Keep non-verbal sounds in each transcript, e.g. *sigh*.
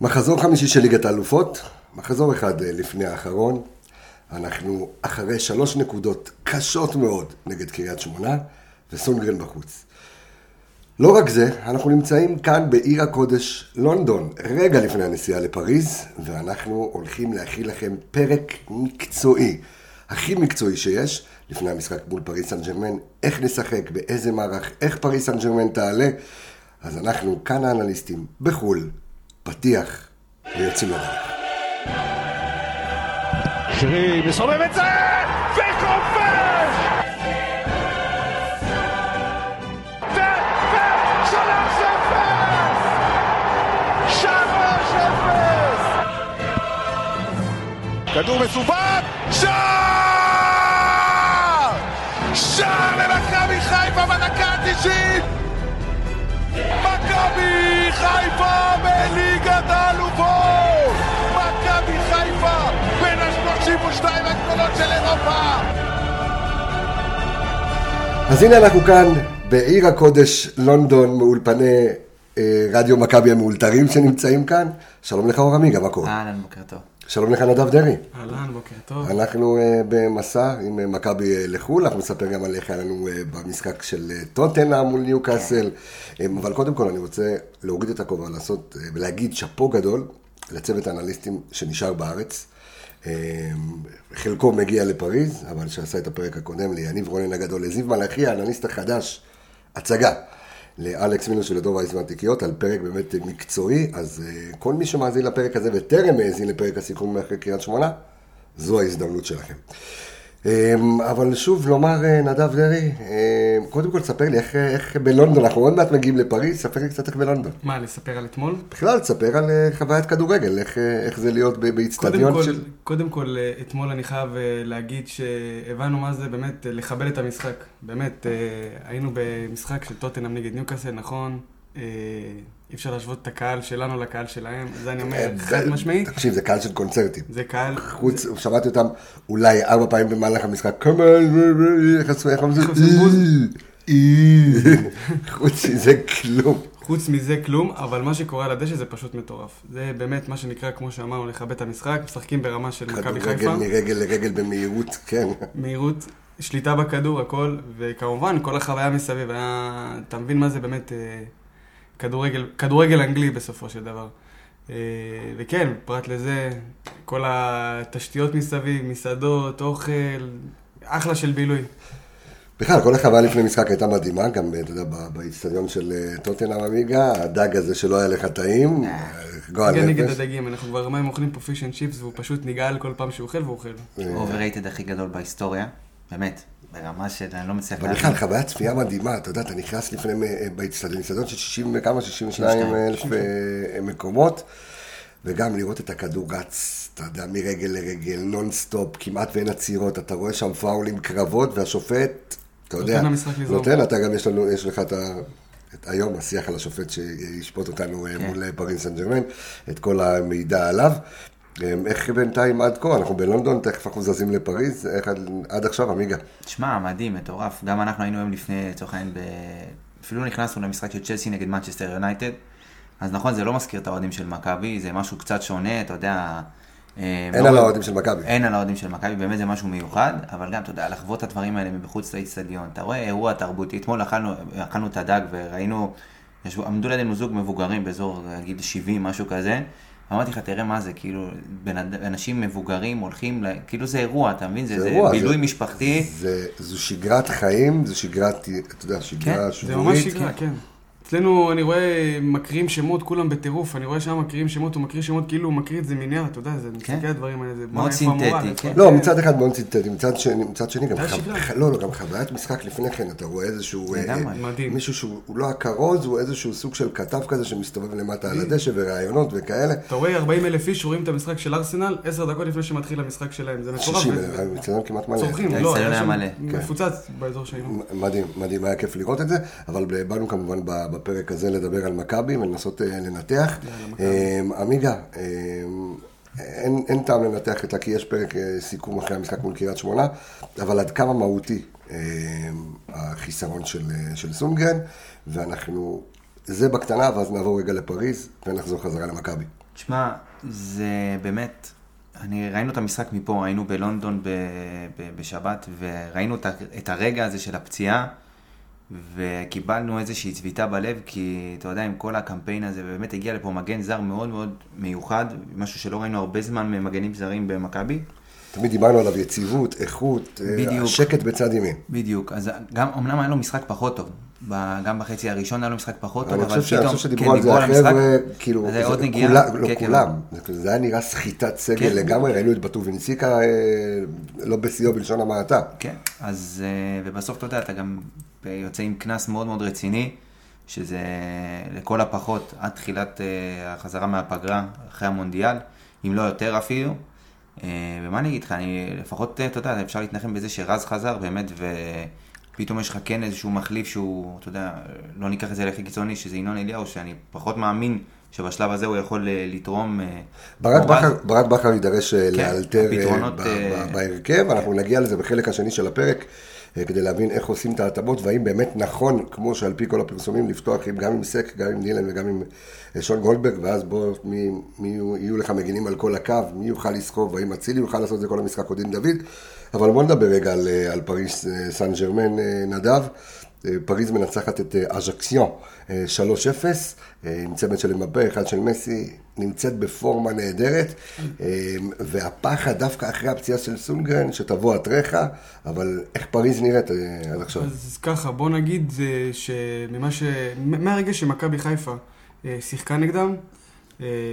מחזור חמישי של ליגת האלופות, מחזור אחד אה, לפני האחרון. אנחנו אחרי שלוש נקודות קשות מאוד נגד קריית שמונה וסונגרן בחוץ. לא רק זה, אנחנו נמצאים כאן בעיר הקודש לונדון, רגע לפני הנסיעה לפריז, ואנחנו הולכים להכיל לכם פרק מקצועי, הכי מקצועי שיש, לפני המשחק מול פריס סן ג'רמן, איך נשחק, באיזה מערך, איך פריס סן ג'רמן תעלה. אז אנחנו כאן האנליסטים, בחו"ל, פתיח, ויוצאים לדרך. שרי מסובב את זה! כדור מסובב, שער! שער למכבי חיפה בדקה ה-90! מכבי חיפה בליגת האלופות! מכבי חיפה בין ה-32 הגדולות של אירופה! אז הנה אנחנו כאן בעיר הקודש לונדון, מאולפני אה, רדיו מכבי המאולתרים שנמצאים כאן. שלום לך אור עמיגה, מה קורה? אהלן, בוקר טוב. שלום לך נדב דרעי. אהלן, בוקר טוב. אנחנו אה, במסע עם אה, מכבי אה, לחו"ל, אנחנו נספר גם על איך היה לנו אה, במשחק של אה, טוטנאם מול ניוקאסל. אה, אבל קודם כל אני רוצה להוריד את הכובע, לעשות אה, ולהגיד שאפו גדול לצוות האנליסטים שנשאר בארץ. אה, חלקו מגיע לפריז, אבל שעשה את הפרק הקודם ליניב רונן הגדול, לזיו מלאכי, האנליסט החדש, הצגה. לאלכס מינוס ולדוב וייסמן תיקיות על פרק באמת מקצועי, אז uh, כל מי שמאזין לפרק הזה וטרם האזין לפרק הסיכום מאחרי קריית שמונה, זו ההזדמנות שלכם. Um, אבל שוב, לומר, uh, נדב דרעי, uh, קודם כל תספר לי איך, איך בלונדון, אנחנו עוד מעט מגיעים לפריז, ספר לי קצת איך בלונדון. מה, לספר על אתמול? בכלל, תספר על uh, חוויית כדורגל, איך, uh, איך זה להיות באיצטדיון של... קודם כל, אה, אתמול אני חייב אה, להגיד שהבנו מה זה באמת אה, לכבד את המשחק. באמת, אה, היינו במשחק של טוטנאם נגד ניוקאסל, נכון? אה, אי אפשר להשוות את הקהל שלנו לקהל שלהם, זה אני אומר אה, חד זה- משמעי. תקשיב, זה קהל של קונצרטים. זה קהל... חוץ, שמעתי אותם אולי ארבע פעמים במהלך המשחק, כמל, איך עשו, איך עשו, איך עושים בוז? חוץ מזה כלום. חוץ מזה כלום, אבל מה שקורה על הדשא זה פשוט מטורף. זה באמת מה שנקרא, כמו שאמרנו, לכבד את המשחק, משחקים ברמה של מכבי כדורגל חיפה. מרגל לרגל במהירות, כן. מהירות, שליטה בכדור, הכל, וכמובן כל החוויה מסביב, היה, אתה מבין מה זה באמת אה, כדורגל, כדורגל אנגלי בסופו של דבר. אה, וכן, פרט לזה, כל התשתיות מסביב, מסעדות, אוכל, אחלה של בילוי. בכלל, כל החוויה לפני משחק הייתה מדהימה, גם, אתה יודע, ב- באיצטדיון של אה, טוטנאם עמיגה, הדג הזה שלא היה לך טעים, אה, גועל גם נגד נפש. הדגים, אנחנו כבר יומיים אוכלים פה פיש אנד צ'יפס, והוא פשוט נגעל כל פעם שהוא אוכל והוא אוכל. overrated הכי גדול בהיסטוריה, באמת, ברמה של אני לא מצליח אבל בכלל, חוויית צפייה מדהימה, אתה יודע, אתה נכנס לפני, באיצטדיון, איצטדיון של 60 וכמה, 62 אלף אה, מקומות, וגם לראות את הכדור רץ, אתה יודע, מרגל לרגל, נונסטופ, כמעט ואין עצירות, אתה רואה שם פאולים, קרבות, והשופט, אתה יודע, נותן אתה גם יש לנו, יש לך את ה... את היום השיח על השופט שישפוט אותנו אה, מול אה, פריס סן ג'רמן, את כל המידע עליו. איך בינתיים עד כה, אנחנו בלונדון, תכף אנחנו זזים לפריז, איך עד, עד עכשיו, עמיגה? שמע, מדהים, מטורף. גם אנחנו היינו היום לפני, לצורך העניין, ב... אפילו נכנסנו למשחק של צ'לסי נגד מנצ'סטר יונייטד. אז נכון, זה לא מזכיר את האוהדים של מכבי, זה משהו קצת שונה, אתה יודע... אה, אין לא- על האוהדים של מכבי. אין על האוהדים של מכבי, באמת זה משהו מיוחד, אבל גם, אתה יודע, לחוות את הדברים האלה מבחוץ לאיצטדיון. אתה רואה אירוע תרבותי, אתמול אכלנו, אכלנו את הדג וראינו, ישבו, עמדו לידינו זוג מבוגרים באזור גיל 70, משהו כזה. אמרתי לך, תראה מה זה, כאילו, אד- אנשים מבוגרים הולכים, ל... כאילו זה אירוע, אתה מבין? זה, זה, אירוע, בילוי זה- משפחתי. זה, זו שגרת חיים, זו שגרת, אתה יודע, שגרה כן, זה שבועית. ממש שגרה, כן. אצלנו אני רואה מקריאים שמות, כולם בטירוף, אני רואה שם מקריאים שמות, הוא מקריא שמות כאילו הוא מקריא את זה מנייר, אתה יודע, זה מסתכל על הדברים האלה, זה מאוד סינתטי, כן. לא, מצד אחד מאוד סינתטי, מצד שני, מצד שני גם. לא, לא, גם חוויית משחק לפני כן, אתה רואה איזשהו, אה. מדהים. מישהו שהוא הוא לא הכרוז, הוא איזשהו סוג של כתב כזה שמסתובב למטה על הדשא וראיונות וכאלה. אתה רואה 40 אלף איש רואים את המשחק של ארסנל, 10 דקות לפני שמתחיל המשחק שלהם, זה מטורף. 60, וזה- המצטדיון כמעט מלא. צורכים, כן, לא, האצטדיון היה היה שם מלא. מפוצץ באזור שהיינו. מדהים, מדהים, היה כיף לראות את זה, אבל באנו כמובן ב- בפרק הזה לדבר על מכבי ולנסות אה, לנתח. אה, עמיגה, אה, אין, אין טעם לנתח אותה כי יש פרק אה, סיכום אחרי המשחק מול קריית שמונה, אבל עד כמה מהותי אה, החיסרון של, אה, של סונגרן, ואנחנו, זה בקטנה, ואז נעבור רגע לפריז ונחזור חזרה למכבי. תשמע, זה באמת, אני, ראינו את המשחק מפה, היינו בלונדון ב, ב, בשבת, וראינו את, את הרגע הזה של הפציעה, וקיבלנו איזושהי צביטה בלב, כי אתה יודע, עם כל הקמפיין הזה, באמת הגיע לפה מגן זר מאוד מאוד מיוחד, משהו שלא ראינו הרבה זמן ממגנים זרים במכבי. תמיד דיברנו עליו יציבות, איכות, אה, בדיוק. השקט בצד ימין. בדיוק, אז גם, אמנם היה לו משחק פחות טוב, גם בחצי הראשון היה לו משחק פחות טוב, אבל פתאום, אני חושב כן, שדיברו על זה החבר'ה, כאילו, זה עוד נגיעה, לא כן, כן. כולם, זה- היה נראה סחיטת סגל כן. לגמרי, ראינו את בטובינסיקה, אה, לא בשיאו בלשון המעטה. כן, אז, אה, ובסוף אתה יודע, אתה גם יוצא עם קנס מאוד מאוד רציני, שזה לכל הפחות עד תחילת אה, החזרה מהפגרה, אחרי המונדיאל, אם לא יותר אפילו. ומה אני אגיד לך, אני לפחות, אתה יודע, אפשר להתנחם בזה שרז חזר באמת, ופתאום יש לך כן איזשהו מחליף שהוא, אתה יודע, לא ניקח את זה לכי קיצוני, שזה ינון אליהו, שאני פחות מאמין שבשלב הזה הוא יכול אה, לתרום. אה, ברק. בכר, ברק בכר יידרש אה, לאלתר אה, ב- בהרכב, אנחנו נגיע לזה בחלק השני של הפרק, כדי להבין איך עושים את ההתאמות, והאם באמת נכון, כמו שעל פי כל הפרסומים, לפתוח עם, גם עם סק, גם עם דילן וגם עם שון גולדברג, ואז בוא, מי, מי יהיו, לך מגינים על כל הקו, מי יוכל לסחוב, והאם אצילי יוכל לעשות את זה כל המשחק, או דין דוד. אבל בוא נדבר רגע על, אה, על פריס אה, סן ג'רמן, אה, נדב. פריז מנצחת את אז'קסיון אה, 3-0, אה, עם צמד של אמבפה, אחד של מסי, נמצאת בפורמה נהדרת, והפחד דווקא אחרי הפציעה של סונגרן, שתבוא אתריך, אבל איך פריז נראית עד עכשיו? אז ככה, בוא נגיד שממה ש... מהרגע שמכבי חיפה שיחקה נגדם,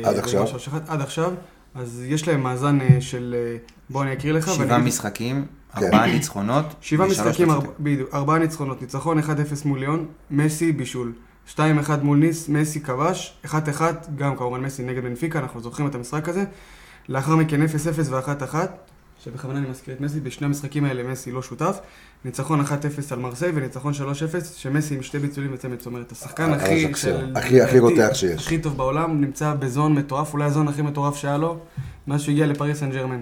עד עכשיו. עד עכשיו, אז יש להם מאזן אה, של... אה, בוא אני אקריא לך. ואני שבעה אגיד- משחקים, כן. ארבעה ניצחונות. שבעה משחקים, בדיוק, ארבעה ניצחונות, ניצחון 1-0 מול ליון, מסי בישול. 2-1 מול ניס, מסי כבש, 1-1, גם כמובן מסי נגד בנפיקה, אנחנו זוכרים את המשחק הזה. לאחר מכן 0-0 ו-1-1, שבכוונה אני מזכיר את מסי, בשני המשחקים האלה מסי לא שותף. ניצחון 1-0 על מרסיי וניצחון 3-0, שמסי עם שתי ביצולים וצמד, זאת אומרת, השחקן אה, הכי, הכי- הכי רותח שיש. הכי טוב בעולם, נמצא בזון מטורף, אולי הזון הכי מטורף שהיה לו, מאז שהוא הגיע לפריס סן ג'רמן.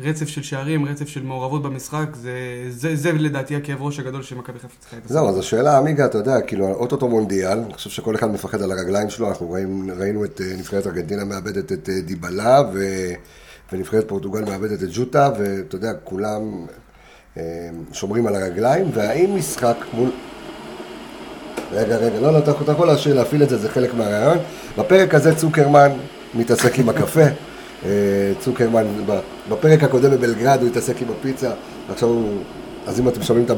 רצף של שערים, רצף של מעורבות במשחק, זה, זה, זה לדעתי הכאב ראש הגדול שמכבי חיפה צריכה להתעסק. זהו, אז השאלה, עמיגה, אתה יודע, כאילו, אוטוטו מונדיאל, אני חושב שכל אחד מפחד על הרגליים שלו, אנחנו רואים, ראינו את אה, נבחרת ארגנטינה מאבדת את אה, דיבלה, ו... ונבחרת פורטוגל מאבדת את ג'וטה, ואתה יודע, כולם אה, שומרים על הרגליים, והאם משחק מול... רגע, רגע, לא, לא, אתה יכול להשאיר, להפעיל את זה, זה חלק מהרעיון. בפרק הזה צוקרמן מתעסק עם הקפה. אה, צוקרמן, בפרק הקודם בבלגרד הוא התעסק עם הפיצה, עכשיו הוא... אז אם אתם שומעים את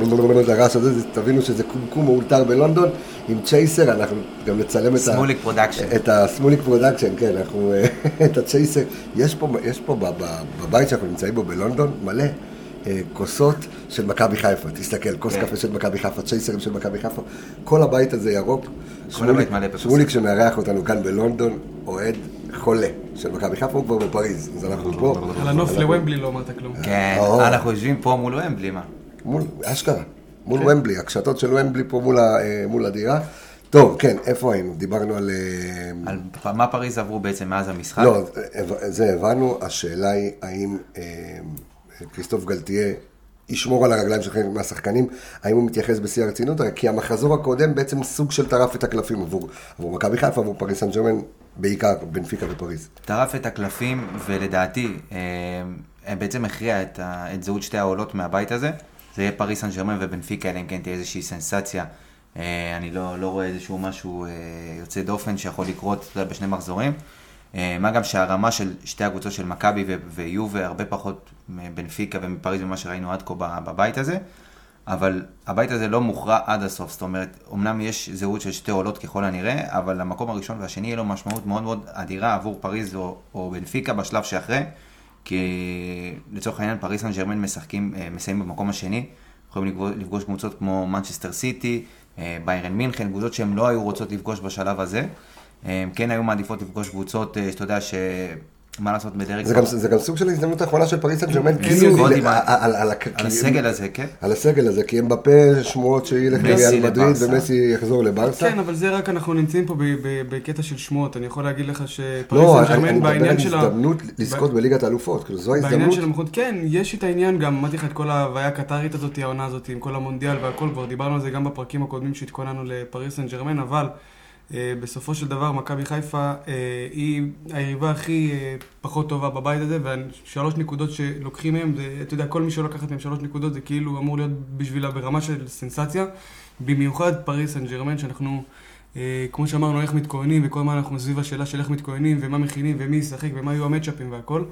הרעש הזה, תבינו שזה קומקום מאולתר בלונדון עם צ'ייסר, אנחנו גם נצלם את ה... סמוליק production. את הסמוליק production, כן, אנחנו... *laughs* את הצ'ייסר. יש פה, יש פה בבית שאנחנו נמצאים בו בלונדון, מלא אה, כוסות של מכבי חיפה. תסתכל, כוס כן. קפה של מכבי חיפה, צ'ייסרים של מכבי חיפה. כל הבית הזה ירוק. שמוליק- שמארח אותנו כאן בלונדון, אוהד חולה של מכבי חיפה, הוא כבר בפריז, אז אנחנו פה. על הנוף לוומבלי לא אמרת כלום. כן, או. אנחנו יושבים פה מול ומבלי, מה? מול, אשכרה, מול כן. ומבלי, הקשתות של ומבלי פה מול, ה- אה, מול הדירה. טוב, כן, איפה היינו? דיברנו על... אה, על מה פריז עברו בעצם מאז המשחק? לא, זה הבנו, השאלה היא האם אה, כריסטוף גלתיה ישמור על הרגליים של חלק מהשחקנים, האם הוא מתייחס בשיא הרצינות, כי המחזור הקודם בעצם סוג של טרף את הקלפים עבור, עבור מכבי חיפה, עבור פריס סן ג'רמן, בעיקר בנפיקה ופריז. טרף את הקלפים, ולדעתי, בעצם הכריע את, את זהות שתי העולות מהבית הזה. זה יהיה פריס סן ג'רמן ובנפיקה, אלא אם כן תהיה איזושהי סנסציה. אה, אני לא, לא רואה איזשהו משהו אה, יוצא דופן שיכול לקרות בשני מחזורים. אה, מה גם שהרמה של שתי הקבוצות של מכבי ויובה הרבה פחות מבנפיקה ומפריז ממה שראינו עד כה בבית הזה. אבל הבית הזה לא מוכרע עד הסוף, זאת אומרת, אמנם יש זהות של שתי עולות ככל הנראה, אבל המקום הראשון והשני יהיה לו משמעות מאוד מאוד אדירה עבור פריז או, או בנפיקה בשלב שאחרי, כי לצורך העניין פריז סן ג'רמן משחקים, אה, מסיימים במקום השני, יכולים לפגוש, קבוצות כמו מנצ'סטר סיטי, אה, ביירן מינכן, קבוצות שהן לא היו רוצות לפגוש בשלב הזה, אה, הם כן היו מעדיפות לפגוש קבוצות שאתה יודע. מה לעשות בדרג... זה גם, זה גם סוג של ההזדמנות האחרונה של פריס סן ג'רמן, אין כאילו, עוד ל- עם ה- על- על- על הסגל הזה, כן? על הסגל הזה, כי הם באפה שמועות שילך לריאל מדריד. ומסי יחזור לברסה. כן, אבל זה רק אנחנו נמצאים פה ב- ב- בקטע של שמועות, אני יכול להגיד לך שפריס לא, סן אני אני ג'רמן מדבר על בעניין של ה... הזדמנות לזכות בליגת האלופות, כאילו זו בעניין ההזדמנות. של המחוז, כן, יש את העניין גם, אמרתי לך את כל ההוויה הקטרית הזאת, העונה הזאת, עם כל המונדיאל והכל, כבר דיברנו על זה גם בפרקים הקודמים שהתכוננו לפריס סן ג'רמן, אבל בסופו של דבר, מכבי חיפה אה, היא היריבה הכי אה, פחות טובה בבית הזה, והשלוש נקודות שלוקחים מהם, זה, אתה יודע, כל מי שלוקחת מהם שלוש נקודות, זה כאילו אמור להיות בשבילה ברמה של סנסציה. במיוחד פריס סן ג'רמן, שאנחנו, כמו שאמרנו, איך מתכוננים, וכל הזמן אנחנו סביב השאלה של איך מתכוננים, ומה מכינים, ומי ישחק, ומה יהיו המצ'אפים והכל.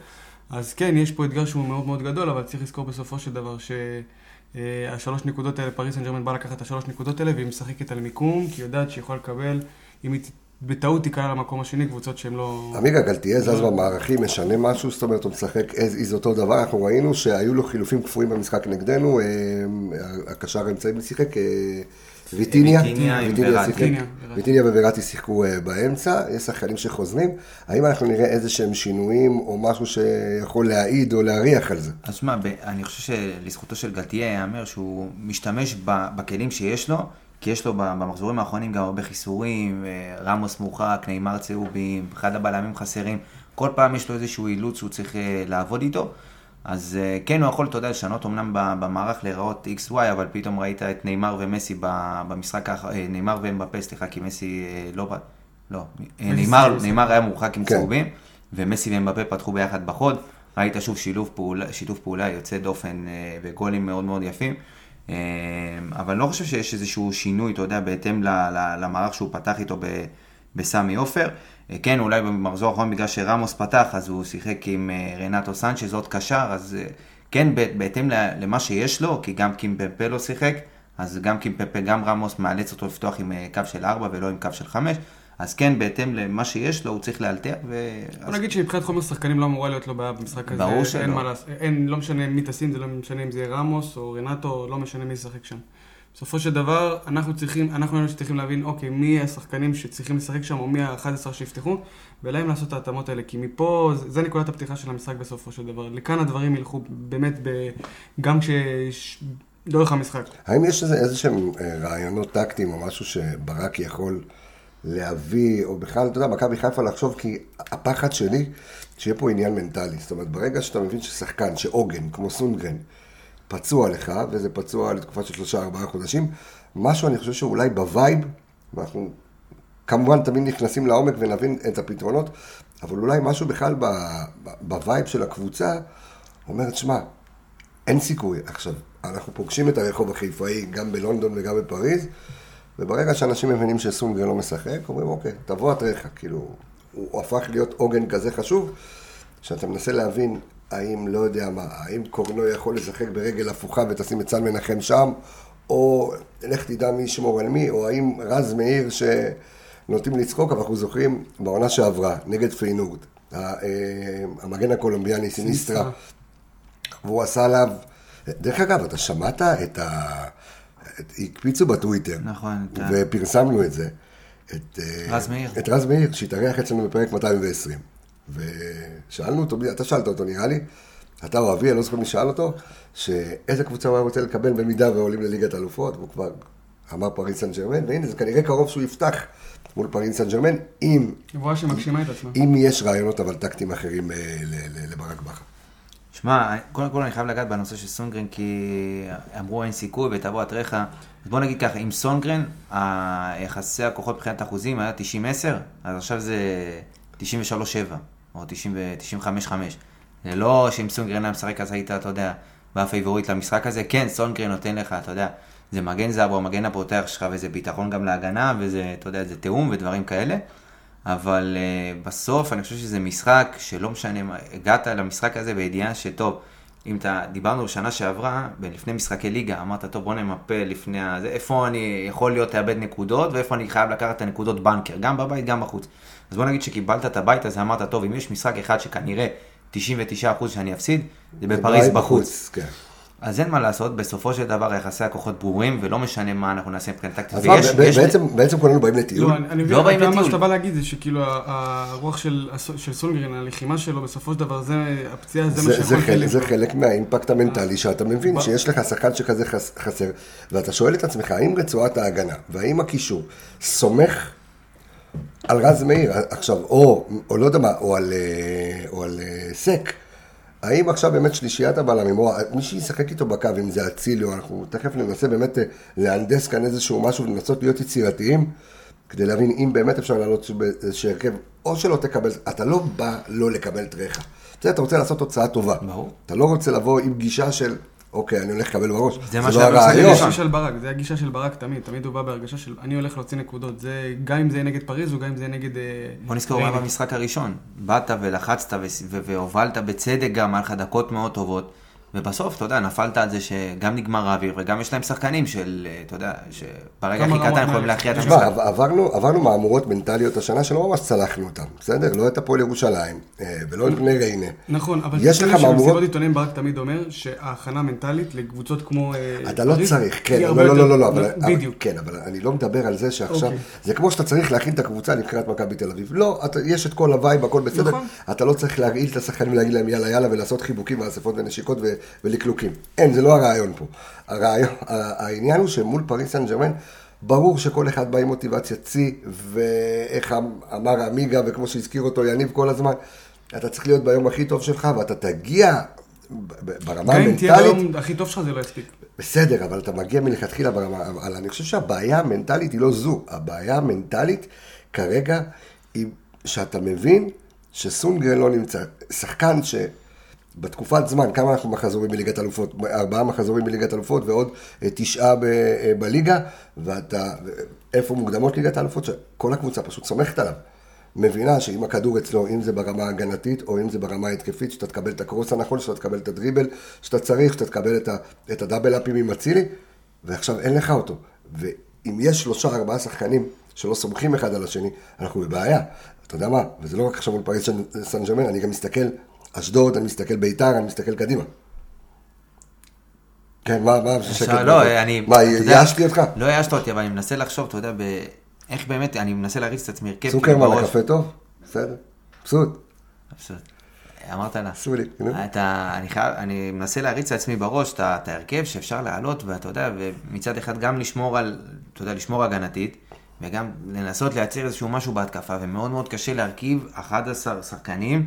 אז כן, יש פה אתגר שהוא מאוד מאוד גדול, אבל צריך לזכור בסופו של דבר ש... השלוש נקודות האלה, פריס סן ג'רמן בא לקחת את השלוש נקודות האלה, והיא משחקת על מיקום, כי היא יודעת שהיא יכולה לקבל אם היא בטעות תיקרא למקום השני, קבוצות שהן לא... עמיגה, גלתיה זז במערכים, משנה משהו? זאת אומרת, הוא משחק as is אותו דבר. אנחנו ראינו שהיו לו חילופים קפואים במשחק נגדנו, אה, הקשר האמצעי שיחק, אה, ויטיניה, ויטיניה ווראטי שיחקו אה, באמצע, יש שחקנים שחוזרים. האם אנחנו נראה איזה שהם שינויים, או משהו שיכול להעיד או להריח על זה? אז שמע, אני חושב שלזכותו של גלתיה ייאמר שהוא משתמש בכלים שיש לו. כי יש לו במחזורים האחרונים גם הרבה חיסורים, אה, רמוס מורחק, נאמר צהובים, אחד הבלמים חסרים, כל פעם יש לו איזשהו אילוץ שהוא צריך אה, לעבוד איתו. אז אה, כן, הוא יכול, אתה יודע, לשנות אמנם במערך להיראות XY, אבל פתאום ראית את נאמר ומסי במשחק, נאמר ומבפה, סליחה, כי מסי לא... לא, נאמר, נאמר היה מורחק עם כן. צהובים, ומסי ומבפה פתחו ביחד בחוד. ראית שוב שילוב פעולה, שיתוף פעולה יוצא דופן וגולים מאוד מאוד יפים. אבל לא חושב שיש איזשהו שינוי, אתה יודע, בהתאם למערך שהוא פתח איתו בסמי עופר. אה, כן, אולי במחזור האחרון בגלל שרמוס פתח, אז הוא שיחק עם אה, רנטו סנצ'ז עוד קשר, אז אה, כן, בהתאם למה שיש לו, כי גם קים פפה לא שיחק, אז גם קים פפה, גם רמוס מאלץ אותו לפתוח עם קו של 4 ולא עם קו של 5. אז כן, בהתאם למה שיש לו, הוא צריך לאלתר. ו... בוא נגיד שמבחינת חומר שחקנים לא אמורה להיות לו בעיה במשחק הזה. ברור שלא. אין מה לעשות, אין, לא משנה מי טסים, זה לא משנה אם זה רמוס או רנטו, לא משנה מי ישחק שם. בסופו של דבר, אנחנו צריכים, אנחנו היינו צריכים להבין, אוקיי, מי השחקנים שצריכים לשחק שם, או מי ה-11 שיפתחו, ולהם לעשות את ההתאמות האלה, כי מפה, זה, זה נקודת הפתיחה של המשחק בסופו של דבר. לכאן הדברים ילכו באמת, ב, גם כש... לאורך המשחק. האם יש איזה שהם אה, רעיונות טקטיים או משהו שברק יכול... להביא, או בכלל, אתה יודע, מכבי חיפה לחשוב, כי הפחד שלי, שיהיה פה עניין מנטלי. זאת אומרת, ברגע שאתה מבין ששחקן, שעוגן, כמו סונגרן, פצוע לך, וזה פצוע לתקופה של שלושה ארבעה חודשים, משהו אני חושב שאולי ב vibe, ואנחנו כמובן תמיד נכנסים לעומק ונבין את הפתרונות, אבל אולי משהו בכלל ב vibe של הקבוצה, אומרת, שמע, אין סיכוי. עכשיו, אנחנו פוגשים את הרחוב החיפאי גם בלונדון וגם בפריז, וברגע שאנשים מבינים שסונגרן לא משחק, אומרים, אוקיי, תבואתריך, כאילו, הוא הפך להיות עוגן כזה חשוב, שאתה מנסה להבין האם, לא יודע מה, האם קורנו יכול לשחק ברגל הפוכה ותשים את סל מנחם שם, או לך תדע מי ישמור על מי, או האם רז מאיר שנוטים לצחוק, אבל אנחנו זוכרים בעונה שעברה, נגד פיינורד, אה, המגן הקולומביאני סיניסטרה, והוא עשה עליו, דרך אגב, אתה שמעת את ה... הקפיצו בטוויטר. נכון. ופרסמנו את זה. את אה, רז מאיר. את רז מאיר, שהתארח אצלנו בפרק 220. ושאלנו אותו, אתה שאלת אותו נראה לי, אתה או אבי, אני לא זוכר מי שאל אותו, שאיזה קבוצה הוא היה רוצה לקבל במידה ועולים לליגת אלופות, והוא כבר אמר פריס סן ג'רמן, והנה זה כנראה קרוב שהוא יפתח מול פריס סן ג'רמן, אם... נבואה שמגשימה את עצמה. אם יש רעיונות אבל טקטיים אחרים אה, לברק בכר. שמע, קודם כל אני חייב לגעת בנושא של סונגרן, כי אמרו אין סיכוי ותבוא אתריך. אז בוא נגיד ככה, עם סונגרן, יחסי הכוחות מבחינת אחוזים היה 90-10, אז עכשיו זה 93-7, או 95-5. זה לא שאם סונגרן היה משחק אז היית, אתה יודע, בפייבוריט למשחק הזה. כן, סונגרן נותן לך, אתה יודע, זה מגן זהב או המגן הפותח שלך, וזה ביטחון גם להגנה, וזה, אתה יודע, זה תיאום ודברים כאלה. אבל אה, בסוף אני חושב שזה משחק שלא משנה מה, הגעת למשחק הזה בידיעה שטוב, אם אתה, דיברנו בשנה שעברה, לפני משחקי ליגה, אמרת, טוב בוא נמפה לפני הזה, איפה אני יכול להיות לאבד נקודות, ואיפה אני חייב לקחת את הנקודות בנקר, גם בבית, גם בחוץ. אז בוא נגיד שקיבלת את הבית הזה, אמרת, טוב, אם יש משחק אחד שכנראה 99% שאני אפסיד, זה בפריז בחוץ. בחוץ כן. אז אין מה לעשות, בסופו של דבר יחסי הכוחות ברורים, ולא משנה מה אנחנו נעשה מבחינת טקטית. אז ויש, יש... בעצם, בעצם כולנו באים לטיול. לא, אני מבין, לא באים לטיול. מה שאתה בא להגיד זה שכאילו הרוח של, של סונגרין, הלחימה שלו, בסופו של דבר, זה, הפציעה, זה, זה מה שיכול חלק, זה חלק מהאימפקט המנטלי שאתה מבין, שיש לך שחקן שכזה חסר, ואתה שואל את עצמך, האם רצועת ההגנה, והאם הקישור סומך על רז מאיר, עכשיו, או, או לא יודע מה, או על, אה, או על אה, סק. האם עכשיו באמת שלישיית הבלמים, או מי שישחק איתו בקו, אם זה אצילי, או אנחנו תכף ננסה באמת אה, להנדס כאן איזשהו משהו ולנסות להיות יצירתיים, כדי להבין אם באמת אפשר לעלות באיזשהו הרכב, או שלא תקבל, אתה לא בא לא לקבל את יודע, אתה רוצה לעשות תוצאה טובה. ברור. אתה לא רוצה לבוא עם גישה של, אוקיי, אני הולך לקבל בראש. זה מה לא שהיה. הגישה של ברק, זה הגישה של ברק תמיד, תמיד הוא בא בהרגשה של אני הולך להוציא נקודות, זה גם אם זה יהיה נגד פריז וגם אם זה יהיה נגד... אה, בוא נזכור מה. במשחק הראשון. באת ולחצת והובלת בצדק גם, היה לך דקות מאוד טובות. ובסוף, אתה יודע, נפלת על זה שגם נגמר האוויר, וגם יש להם שחקנים של, אה, אתה יודע, שברגע הכי קטן יכולים. להכריע את המשחק. עב- עברנו, עברנו מהמורות מנטליות השנה שלא ממש צלחנו אותן, בסדר? לא את הפועל ירושלים, אה, ולא את בני ריינה. נכון, אבל יש לך מהמורות- שבמסיבות עיתונאים ברק תמיד אומר שההכנה המנטלית לקבוצות כמו... אה, אתה לא צריך, כן, לא, לא, לא, לא, לא, אבל, אבל, בדיוק. כן, אבל אני לא מדבר על זה שעכשיו, אוקיי. זה כמו שאתה צריך להכין את הקבוצה לבחירת מכבי תל אביב. לא, אתה, יש את כל ה vibe, הכל בסדר, נכון. אתה לא צריך להרעיל את השחקנים ולהגיד להם יאללה יאללה ולעשות חיבוקים ואספות ונשיקות ו, ולקלוקים. אין, זה לא הרעיון פה. הרעיון, העניין הוא שמול פריס סן ג'רמן, ברור שכל אחד בא עם מוטיבציה צי, ואיך אמ- אמר עמיגה, וכמו שהזכיר אותו יניב כל הזמן, אתה צריך להיות ביום הכי טוב שלך, ואתה תגיע ב- ב- ברמה גם אם תהיה המנטלית. ביום הכי טוב שלך זה לא יספיק. בסדר, אבל אתה מגיע מלכתחילה ברמה, אבל אני חושב שהבעיה המנטלית היא לא זו. הבעיה המנטלית כרגע היא שאתה מבין שסונגרן לא נמצא. שחקן שבתקופת זמן, כמה אנחנו מחזורים בליגת אלופות? ארבעה מחזורים בליגת אלופות ועוד אה, תשעה ב, אה, בליגה, ואתה, איפה מוקדמות ליגת האלופות? שכל הקבוצה פשוט סומכת עליו. מבינה שאם הכדור אצלו, אם זה ברמה ההגנתית או אם זה ברמה ההתקפית, שאתה תקבל את הקרוס הנכון, שאתה תקבל את הדריבל שאתה צריך, שאתה תקבל את, ה, את הדאבל אפים עם אצילי, ועכשיו אין לך אותו. ואם יש שלושה ארבעה שחקנים שלא סומכים אחד על השני, אנחנו בבעיה. אתה יודע מה, וזה לא רק עכשיו מול פריס סן ג'רמן, אני גם מסתכל אשדוד, אני מסתכל ביתר, אני מסתכל קדימה. כן, מה, מה, עכשיו, שקט, לא, מה, אני... מה, ייאשתי אותך? לא ייאשת אותי, אבל אני מנסה לחשוב, אתה יודע, ב- איך באמת, אני מנסה להריץ את עצמי הרכב. כאילו סוכרמן. הקפה טוב? בסדר. מבסוט. מבסוט. אמרת לה. עשו לי, נו. אתה, אני חייב, אני מנסה להריץ לעצמי בראש את ההרכב שאפשר לעלות, ואתה יודע, ומצד אחד גם לשמור על, אתה יודע, לשמור הגנתית, וגם לנסות לייצר איזשהו משהו בהתקפה, ומאוד מאוד קשה להרכיב 11 שחקנים,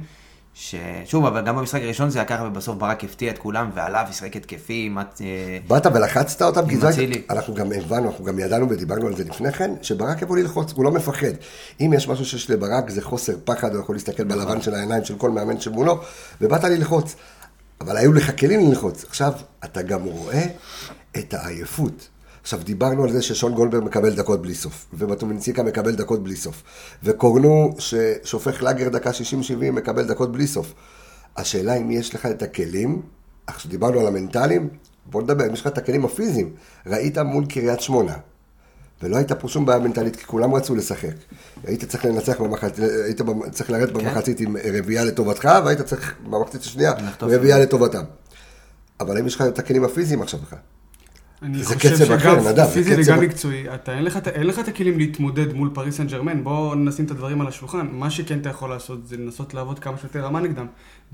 ששוב, אבל גם במשחק הראשון זה היה ככה, ובסוף ברק הפתיע את כולם, ועליו ישחק התקפי, מת- אה, באת ולחצת אותם, כי. הייתה, אנחנו גם הבנו, אנחנו גם ידענו ודיברנו על זה לפני כן, שברק יבוא ללחוץ, הוא לא מפחד. אם יש משהו שיש לברק זה חוסר פחד, הוא יכול להסתכל בלבן של העיניים של כל מאמן שמולו, ובאת ללחוץ. אבל היו לך כלים ללחוץ. עכשיו, אתה גם רואה את העייפות. עכשיו, דיברנו על זה ששון גולדברג מקבל דקות בלי סוף, ומטומינציקה מקבל דקות בלי סוף, וקורנו ששופך לאגר דקה 60-70 מקבל דקות בלי סוף. השאלה אם יש לך את הכלים, עכשיו דיברנו על המנטליים, בוא נדבר, אם יש לך את הכלים הפיזיים, ראית מול קריית שמונה, ולא הייתה פה שום בעיה מנטלית, כי כולם רצו לשחק. היית צריך לנצח במחצית, היית צריך לרדת במחצית עם רביעייה לטובתך, והיית צריך במחצית השנייה. רביעייה לטובתם. אבל האם יש לך את הכלים הפיזיים עכשיו בכלל? אני זה חושב שגם זה פיזי קצב- וגם מקצועי, אתה אין לך, את- הכלים להתמודד מול פריס סן ג'רמן, בוא נשים את הדברים על השולחן. מה שכן אתה יכול לעשות זה לנסות לעבוד כמה שיותר רמה נגדם.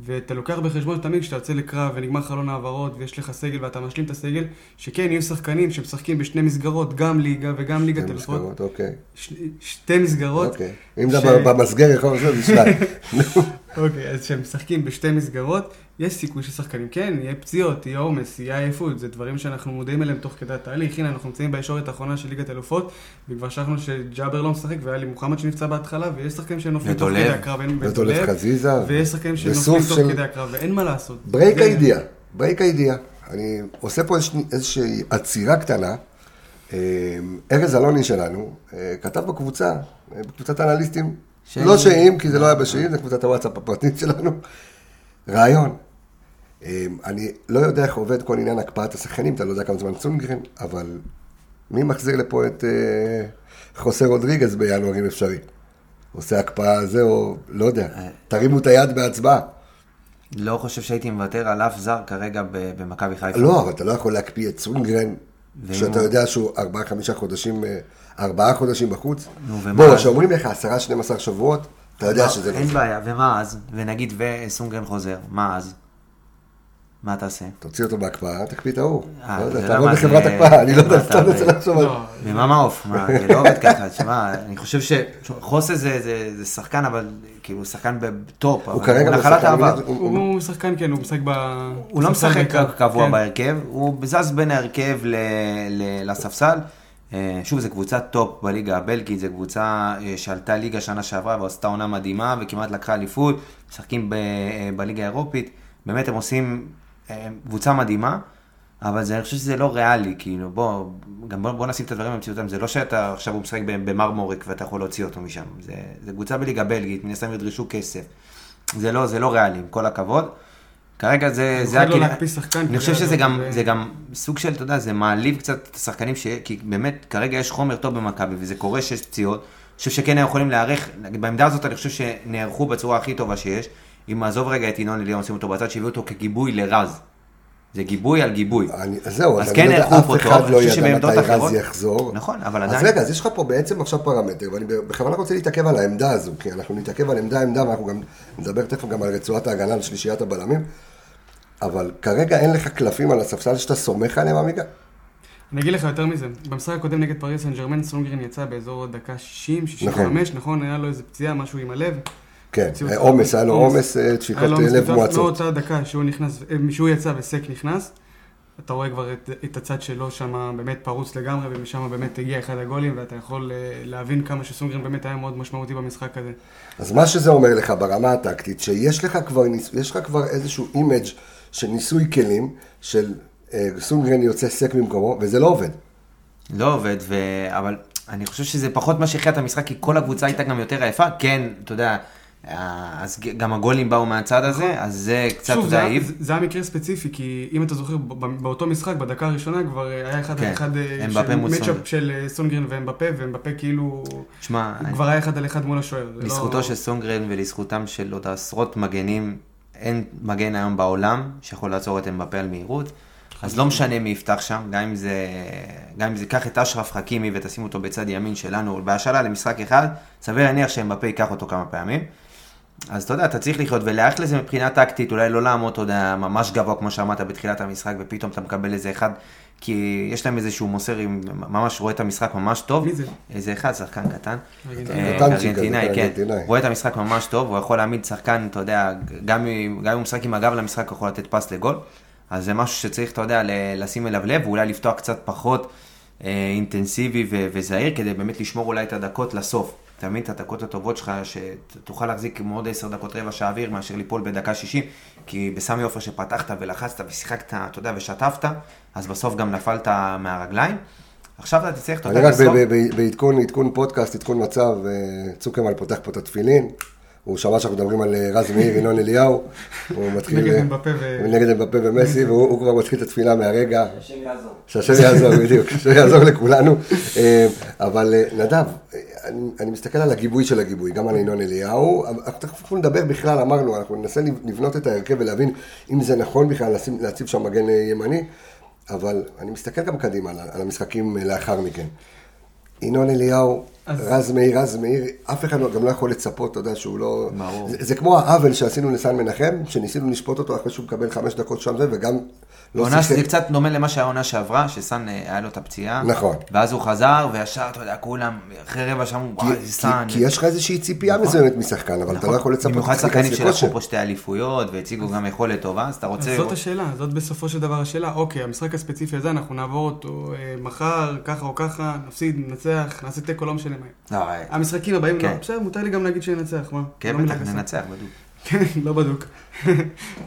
ואתה לוקח בחשבון תמיד כשאתה יוצא לקרב ונגמר חלון העברות ויש לך סגל ואתה משלים את הסגל, שכן יהיו שחקנים שמשחקים בשני מסגרות, גם ליגה וגם ליגת שתי אלופות. מסגרות, אוקיי. שתי מסגרות. אוקיי. אם זה ש- במסגר יכול שניים. נו. *laughs* אוקיי, אז כשהם משחקים בשתי מסגרות, יש סיכוי ששחקנים, כן, יהיה פציעות, יהיה עומס, יהיה עייפות, זה דברים שאנחנו מודעים אליהם תוך כדי התהליך. הנה, אנחנו נמצאים בישורת האחרונה של ליגת אלופות, וכבר שכחנו שג'אבר לא משחק, והיה לי מוחמד שנפצע בהתחלה, ויש שחקנים שנופלים תוך. כדי הקרב, אין- ודולב חזיזה. ויש שחקנים שנופלים תוך כדי הקרב, ואין מה לעשות. ברייק הידיעה, break הידיעה. אני עושה פה איזושהי- עצירה קטנה. אה, ארז אלוני שלנו אה, כתב בקבוצה, אה, בקבוצת האנליסטים, ש- לא שאים, כי זה לא היה בשאים, זה קבוצת הוואטסאפ הפרטית שלנו, רעיון. אה, אני לא יודע איך עובד כל עניין הקפאת השחקנים, אתה לא יודע כמה זמן סונגרן, אבל מי מחזיר לפה את אה, חוסה רודריגז בינואר אם אפשרי? עושה הקפאה זה או לא יודע, תרימו את היד בהצבעה. לא חושב שהייתי מוותר על אף זר כרגע במכבי חיפה. לא, אבל אתה לא יכול להקפיא את סונגרן, כשאתה יודע שהוא ארבעה, חמישה חודשים, אה, ארבעה חודשים בחוץ. בוא? כשאומרים לך עשרה, 12 שבועות, אתה יודע שזה לא אין. בעיה, ומה אז? ונגיד וסונגרן חוזר, מה אז? מה תעשה? תוציא אותו בהקפאה, תקפיא את ההוא. אה, לא יודע, זה תעבוד למה בחברת זה- הקפאה, אני לא יודע, מה סתם אתה- רוצה לחשוב על... לא, ומה מעוף? מה, זה לא עובד ככה, תשמע, אני חושב שחוסה זה, זה, זה שחקן, אבל כאילו שחקן בטופ, הוא אבל כרגע נחלת העבר. הוא- שחקן, כן, הוא משחק ב... הוא לא משחק. קבוע כן. בהרכב, הוא זז בין ההרכב לספסל. אה, שוב, זו קבוצת טופ בליגה הבלגית, זו קבוצה אה, שעלתה ליגה שנה שעברה ועשתה עונה מדהימה וכמעט לקחה אליפות, משחקים ב- בליגה האירופית, באמת הם עושים קבוצה מדהימה, אבל זה, אני חושב שזה לא ריאלי, כאילו, בוא, גם בוא, בוא נשים את הדברים במציאותם, זה לא שאתה עכשיו הוא משחק במרמורק ואתה יכול להוציא אותו משם, זה, זה קבוצה בליגה בלגית, מן הסתם ידרשו כסף, זה לא, זה לא ריאלי, עם כל הכבוד. כרגע זה, זה לא להקפיא שחקן אני חושב שזה גם, ו- זה גם סוג של, אתה יודע, זה מעליב קצת את השחקנים, ש... כי באמת, כרגע יש חומר טוב במכבי, וזה קורה שיש פציעות. אני חושב שכן היו יכולים להיערך, בעמדה הזאת אני חושב שנערכו בצורה הכי טובה שיש. אם נעזוב רגע את ינון אליהו, נשים אותו בצד, שהביאו אותו כגיבוי לרז. זה גיבוי על גיבוי. אני, זהו, אז אז כן לא אף פה אחד טוב, לא ידע מתי רז יחזור. נכון, אבל אז עדיין- רגע, אז יש לך פה בעצם עכשיו פרמטר, ואני בכוונה רוצה להתעכב על העמדה הזו, כי אנחנו נתעכב על עמדה עמדה, ואנחנו גם נדבר תכף גם על רצועת ההגנה, על שלישיית הבלמים, אבל כרגע אין לך קלפים על הספסל שאתה סומך עליהם, עמיגה? אני אגיד לך יותר מזה, במשחק הקודם נגד פריס סן ג'רמן, סונגרין יצא באזור דקה 60, 65, נכון? היה לו איזה פציעה, משהו עם הלב. כן, אותו- עומס, היה לו עומס. אה, דפיקות לו אה, עומס לב מטורף, מואצות. מאותה דקה שהוא נכנס, אה, שהוא יצא וסק נכנס, אתה רואה כבר את, את הצד שלו שם באמת פרוץ לגמרי, ומשם באמת הגיע אחד הגולים, ואתה יכול אה, להבין כמה שסונדגרן באמת היה מאוד משמעותי במשחק הזה. אז מה שזה אומר לך ברמה הטקטית, שיש לך כבר, ניס- יש לך כבר איזשהו image של ניסוי כלים, של אה, סונדגרן יוצא סק במקומו, וזה לא עובד. לא עובד, ו... אבל אני חושב שזה פחות מה שהכריע את המשחק, כי כל הקבוצה הייתה גם יותר עייפה. כן, אתה יודע, אה, אז גם הגולים באו מהצד הזה, אז זה קצת, אתה שוב, זה, היה-. זה, מקרה ספציפי, כי אם אתה זוכר, באותו משחק, בדקה הראשונה כבר אה, היה אחד כן, על אחד, אה, מצ'אפ. של אה, סונגרן ואמבפה, ואמבפה כאילו, הוא כבר היה אחד על אחד מול השוער. זה לזכותו לא... של סונגרן ולזכותם של עוד עשרות מגנים, אין מגן היום בעולם שיכול לעצור את אמבפה על מהירות. אז לא משנה מי יפתח שם, גם אם זה, גם אם זה, קח את אשרף חכימי ותשים אותו בצד ימין שלנו בהשאלה למשחק אחד, סביר להניח שאמבפה ייקח אותו כמה פעמים. אז אתה יודע, אתה צריך לחיות ולהיערך לזה מבחינה טקטית, אולי לא לעמוד, אתה יודע, ממש גבוה כמו שאמרת בתחילת המשחק, ופתאום אתה מקבל איזה אחד, כי יש להם איזשהו מוסר, עם, ממש רואה את המשחק ממש טוב. מי זה? איזה אחד, שחקן קטן. ארגנטינאי. אה, כן. רואה את המשחק ממש טוב, הוא יכול להעמיד שחקן, אתה יודע, גם אם הוא משחק עם הגב למשחק, הוא יכול לתת פס לגול. אז זה משהו שצריך, אתה יודע, לשים אליו לב, ואולי לפתוח קצת פחות אה, אינטנסיבי ו- וזהיר, כדי באמת לשמור אולי את הדקות לסוף. אתה מבין את הדקות הטובות שלך, שתוכל להחזיק כמו עוד עשר דקות רבע שעה אוויר, מאשר ליפול בדקה 60, כי בסמי עופר שפתחת ולחצת ושיחקת, אתה יודע, ושטפת, אז בסוף גם נפלת מהרגליים. עכשיו אתה תצטרך, אתה אני יודע, רק לסוף- ב- ב- בעדכון, עדכון פודקאסט, עדכון מצב, אה, צוקרמן פותח פה את התפילין, הוא שמע שאנחנו מדברים על אה, רז מאיר, ינון אליהו, הוא *laughs* מתחיל... נגד אה, אמבפה ו- נגד אמבפה ומסי, *laughs* והוא הוא כבר מתחיל את התפילה מהרגע. השם יעזור. שהשם יעזור, *laughs* בדיוק, שהשם יעזור לכולנו. אבל נדב, אני, אני מסתכל על הגיבוי של הגיבוי, גם על ינון אליהו. אבל אנחנו תכף נדבר בכלל, אמרנו, אנחנו ננסה לבנות את ההרכב ולהבין אם זה נכון בכלל לשים, להציב שם מגן אה, ימני, אבל אני מסתכל גם קדימה על, על המשחקים אה, לאחר מכן. ינון אליהו, אז- רז מאיר, רז מאיר, אף אחד גם לא יכול לצפות, אתה יודע, שהוא לא... ברור. זה, זה כמו העוול שעשינו לסן מנחם, שניסינו לשפוט אותו אחרי שהוא מקבל חמש דקות שם זה, וגם לא עונה שיחק. שזה קצת דומה למה שהיה העונה שעברה, שסאן אה, היה לו את הפציעה. נכון. ואז הוא חזר, וישר, אתה יודע, כולם, אחרי רבע שעה, כי, וואי, כי, סאן. כי יש לך איזושהי ציפייה מסוימת משחקן, אבל אתה לא יכול לצפות נכון. במיוחד שחקנים שלקחו. פה שתי אליפויות, והציגו גם יכולת טובה, אז אתה אז רוצה... זאת השאלה, זאת בסופו של דבר השאלה. אוקיי, המשחק הספציפי הזה, אנחנו נעבור אותו אה, מחר, ככה או ככה, נפסיד, ננצח, נעשה תיקו, לא משנה מה. לא, אה, המשחקים הבאים, כן. לא, בסדר, מותר לי גם להגיד שננצח, מה? כן, לא בטח. ננצח, בדיוק. כן, לא בדוק.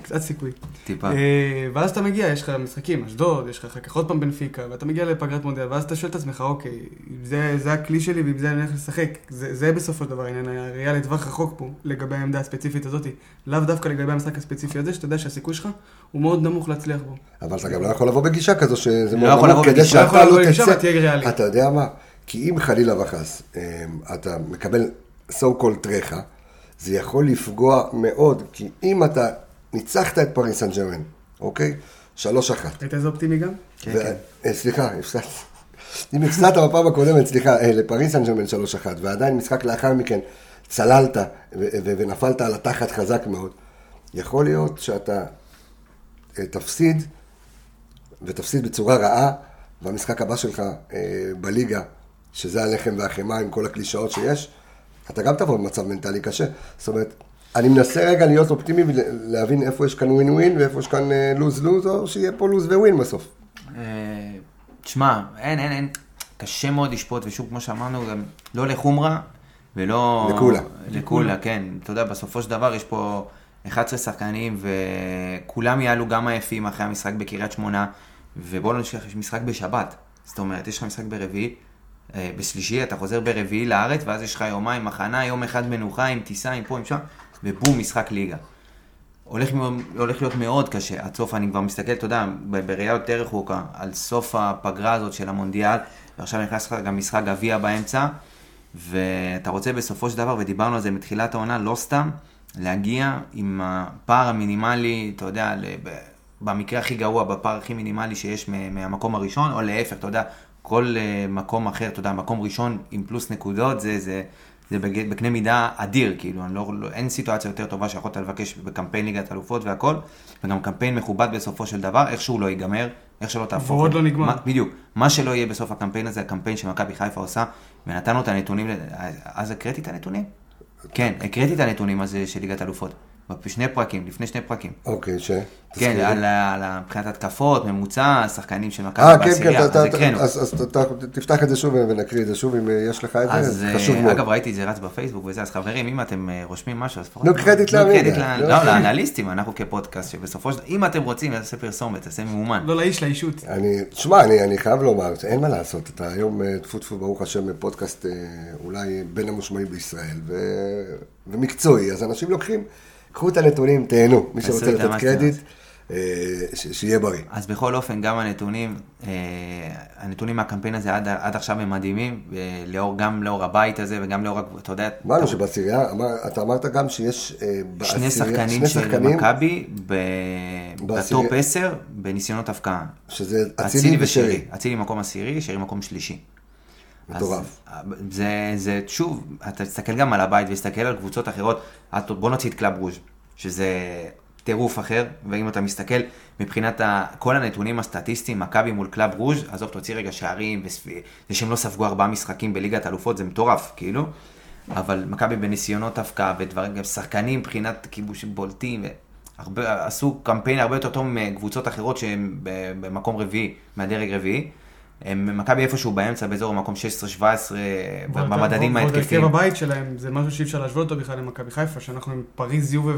קצת סיכוי. טיפה. אה, ואז אתה מגיע, יש לך משחקים, אשדוד, יש לך אחר כך עוד פעם בנפיקה, ואתה מגיע לפגרת מונדיאל, ואז אתה שואל את עצמך, אוקיי, זה, זה הכלי שלי ועם זה אני הולך לשחק. זה, זה בסופו של דבר העניין, הראייה לטווח רחוק פה, לגבי העמדה הספציפית הזאת. לאו דווקא לגבי המשחק הספציפי הזה, שאתה יודע שהסיכוי שלך הוא מאוד נמוך להצליח בו. אבל אתה גם לא יכול לבוא בגישה כזו שזה לא מאוד נמוך, כדי לא שאתה לבוא לא בגישה תצא. אתה יודע מה? כי אם חלילה וחס אה, אתה מקבל so called טרחה, זה יכול לפגוע מאוד, כי אם אתה ניצחת את פריס סן ג'רמן, אוקיי? שלוש אחת. היית איזה אופטימי גם? כן, ו- כן. אה, סליחה, הפסדת. אם הפסדת בפעם הקודמת, סליחה, אה, לפריס סן ג'רמן 3-1, ועדיין משחק לאחר מכן צללת ו- ו- ונפלת על התחת חזק מאוד, יכול להיות שאתה אה, תפסיד, ותפסיד בצורה רעה, והמשחק הבא שלך בליגה, שזה הלחם והחמאה עם כל הקלישאות שיש, אתה גם תבוא במצב מנטלי קשה. זאת אומרת, אני מנסה רגע להיות אופטימי ולהבין איפה יש כאן ווין ווין ואיפה יש כאן לוז לוז, או שיהיה פה לוז וווין בסוף. אה, תשמע, אין, אין, אין. קשה מאוד לשפוט, ושוב, כמו שאמרנו, גם לא לחומרה ולא... לקולה. לקולה, כן. אתה יודע, בסופו של דבר יש פה 11 שחקנים, וכולם יעלו גם עייפים אחרי המשחק בקריית שמונה, ובואו לא נשכח, יש משחק בשבת. זאת אומרת, יש לך משחק ברביעי, אה, בשלישי, אתה חוזר ברביעי לארץ, ואז יש לך יומיים מחנה, יום אחד מנוחה, עם טיסה, עם פה, עם שם, ובום, משחק ליגה. הולך, הולך להיות מאוד קשה. עד סוף אני כבר מסתכל, אתה יודע, בראייה יותר רחוקה, על סוף הפגרה הזאת של המונדיאל, ועכשיו נכנס לך גם משחק גביע באמצע, ואתה רוצה בסופו של דבר, ודיברנו על זה מתחילת העונה, לא סתם, להגיע עם הפער המינימלי, אתה יודע, במקרה הכי גרוע, בפער הכי מינימלי שיש מהמקום הראשון, או להפך, אתה יודע, כל אה, מקום אחר, אתה יודע, מקום ראשון עם פלוס נקודות, זה, זה, זה בג- בקנה מידה אדיר, כאילו, אני לא, לא, אין סיטואציה יותר טובה שיכולת לבקש בקמפיין ליגת אלופות והכל, וגם קמפיין מכובד בסופו של דבר, איכשהו לא ייגמר, איך שלא תהפוך. והוא עוד לא נגמר. מה, בדיוק. מה שלא יהיה בסוף הקמפיין הזה, הקמפיין שמכבי חיפה עושה, ונתנו את הנתונים, ל- אז הקראתי את הנתונים? כן, הקראתי את הנתונים הזה של ליגת אלופות. בשני פרקים, לפני שני פרקים. אוקיי, ש... כן. על מבחינת התקפות, ממוצע, שחקנים של מכבי אה, כן, כן, בעשירייה, אתה- אז אתה- הקראנו. אז אז תפתח את זה שוב ונקריא את זה שוב, אם אה, יש לך את זה, אז זה חשוב אה, מאוד. אגב, ראיתי את זה רץ בפייסבוק וזה, אז חברים, אם אתם רושמים משהו, אז לפחות... נו, קרדיט לעמיגה. קרדיט ל- לא, לא, כן. לאנליסטים, אנחנו כפודקאסט, שבסופו של דבר, אם אתם רוצים, נעשה פרסומת, תעשה מאומן. לא לאיש, לאישות. אני, תשמע, אני, אני חייב לומר, אין מה לעשות, אתה היום, טפו טפו, ברוך השם, פודקאסט אולי בין המושמעים בישראל, ו, ומקצועי, אז אנשים לוקחים, קחו את הנתונים, תהנו, מי שרוצה לתת קרדיט, אה, ש, שיהיה בריא. אז בכל אופן, גם הנתונים, אה, הנתונים מהקמפיין הזה עד, עד עכשיו הם מדהימים, אה, לאור, גם לאור הבית הזה וגם לאור, אתה יודע, אמרנו שבעשירייה, אמר, אתה אמרת גם שיש אה, שני שחקנים שני של מכבי בטופ 10 בניסיונות הפקעה. שזה אצילי ושרי. אצילי מקום עשירי, שרי מקום שלישי. מטורף. זה, זה, שוב, אתה תסתכל גם על הבית ותסתכל על קבוצות אחרות, בוא נוציא את קלאב ברוז', שזה טירוף אחר, ואם אתה מסתכל מבחינת ה, כל הנתונים הסטטיסטיים, מכבי מול קלאב ברוז', עזוב, תוציא רגע שערים, וספ- זה שהם לא ספגו ארבעה משחקים בליגת אלופות, זה מטורף, כאילו, אבל מכבי בניסיונות הבקעה ודברים, גם שחקנים מבחינת כיבוש בולטים, הרבה, עשו קמפיין הרבה יותר טוב מקבוצות אחרות שהן במקום רביעי, מהדרג רביעי. הם מכבי איפשהו באמצע, באזור המקום 16-17, במדדים ועוד ההתקפיים. הרכב הבית שלהם, זה משהו שאי אפשר להשוות אותו בכלל למכבי חיפה, שאנחנו עם פריז, יובה.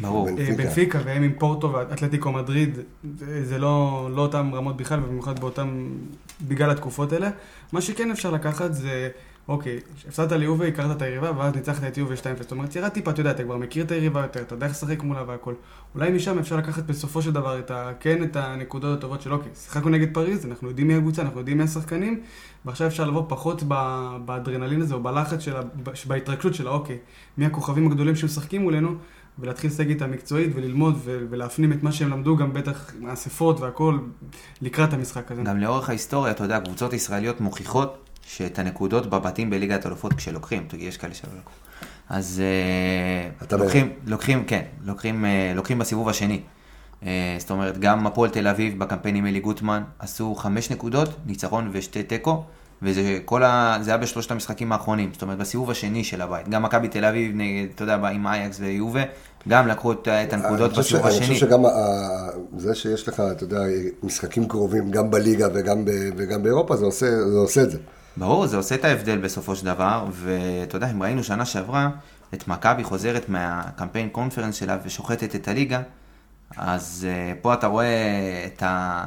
ובנפיקה, והם עם פורטו ואתלטיקו מדריד, זה- זה לא לא אותם רמות בכלל, ובמיוחד באותם, בגלל התקופות האלה. מה שכן אפשר לקחת זה, אוקיי, הפסדת ליובה, הכרת את היריבה, ואז ניצחת את יובה 2-0. זאת אומרת, ירד טיפה, אתה יודע, אתה כבר מכיר את היריבה יותר, אתה יודע איך לשחק מולה והכל. אולי משם אפשר לקחת בסופו של דבר את ה... כן, את הנקודות הטובות של אוקיי, שיחקנו נגד פריז, אנחנו יודעים מי הקבוצה, אנחנו יודעים מי השחקנים, ועכשיו אפשר לבוא פחות ב- באדרנלין הזה, או בלחץ של ה... בהתרגשות של האוקיי, מי הכוכבים הגדולים שמשחקים מולנו, ולהתחיל לשחק איתם מקצועית וללמוד ו- ולהפנים את מה שהם למדו גם בטח מהאספות והכל לקראת המשחק הזה. גם לאורך ההיסטוריה, אתה יודע, קבוצות ישראליות מוכיחות שאת הנקודות בבתים בליגת אלופות כשלוקחים, יש כאלה שלא לקחו. אז אה, אתה לוקחים, לוקחים, כן, לוקחים, אה, לוקחים בסיבוב השני. אה, זאת אומרת, גם הפועל תל אביב בקמפיין עם אלי גוטמן עשו חמש נקודות, ניצחון ושתי תיקו, וזה כל ה... זה היה בשלושת המשחקים האחרונים, זאת אומרת, בסיבוב השני של הבית. גם מכבי תל אביב, נגד, אתה יודע, עם אייקס ויובה, גם לקחו את, הנקודות בסיבוב השני. אני חושב שגם ה- זה שיש לך, אתה יודע, משחקים קרובים גם בליגה וגם, ב, וגם באירופה, זה עושה, זה עושה את זה. ברור, זה עושה את ההבדל בסופו של דבר, ואתה יודע, אם ראינו שנה שעברה את מכבי חוזרת מהקמפיין קונפרנס שלה ושוחטת את הליגה, אז uh, פה אתה רואה את, ה,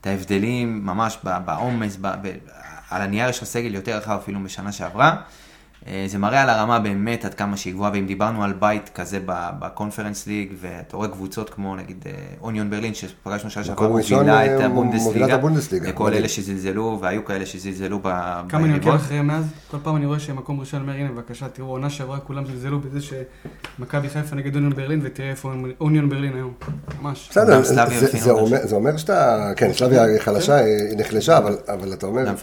את ההבדלים ממש בעומס, על הנייר יש לך סגל יותר רחב אפילו משנה שעברה. Uh, זה מראה על הרמה באמת עד כמה שהיא גבוהה, ואם דיברנו על בית כזה בקונפרנס ליג, ואתה רואה קבוצות כמו נגיד אוניון ברלין, שפגשנו שנה שעברה, ראשון, מובילה אה, את הבונדסליגה, מדהים. אלה שזלזלו, והיו כאלה שזלזלו ב- כמה אני עוקב ביריבות. אחריהם מאז, כל פעם אני רואה שהם מקום ראשון, אני אומר, הנה בבקשה, תראו, עונה שעברה כולם זלזלו בזה שמכבי חיפה נגד אוניון ברלין, ותראה איפה אוניון ברלין היום, ממש. בסדר, זה, אומר, שאתה, כן, סלאביה היא חלשה, היא נחלשה, אבל, אתה אומר, גם.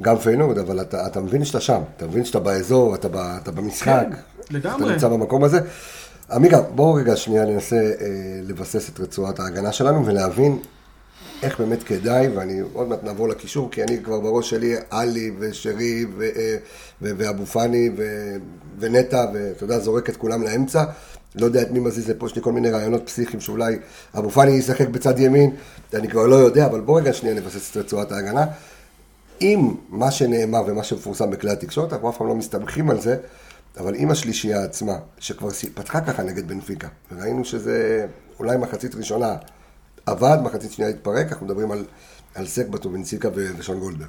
גם פיינורד, אבל אתה, אתה מבין שאתה שם, אתה מבין שאתה באזור, אתה, ב, אתה במשחק, כן, לגמרי. אתה נמצא במקום הזה. עמיגה, בואו רגע שנייה ננסה אה, לבסס את רצועת ההגנה שלנו ולהבין איך באמת כדאי, ואני עוד מעט נעבור לקישור, כי אני כבר בראש שלי עלי ושרי ו- אה, ו- ואבו פאני ו- ונטע, ואתה יודע, זורק את כולם לאמצע. לא יודע את מי מזיז לפה, יש לי כל מיני רעיונות פסיכיים שאולי אבו פאני ישחק בצד ימין, אני כבר לא יודע, אבל בואו רגע שנייה נבסס את רצועת ההגנה. עם מה שנאמר ומה שמפורסם בכלי התקשורת, אנחנו אף פעם לא מסתמכים על זה, אבל עם השלישייה עצמה, שכבר פתחה ככה נגד בנפיקה, וראינו שזה אולי מחצית ראשונה עבד, מחצית שנייה התפרק, אנחנו מדברים על, על סק בטובינציקה ו- ושון גולדברג.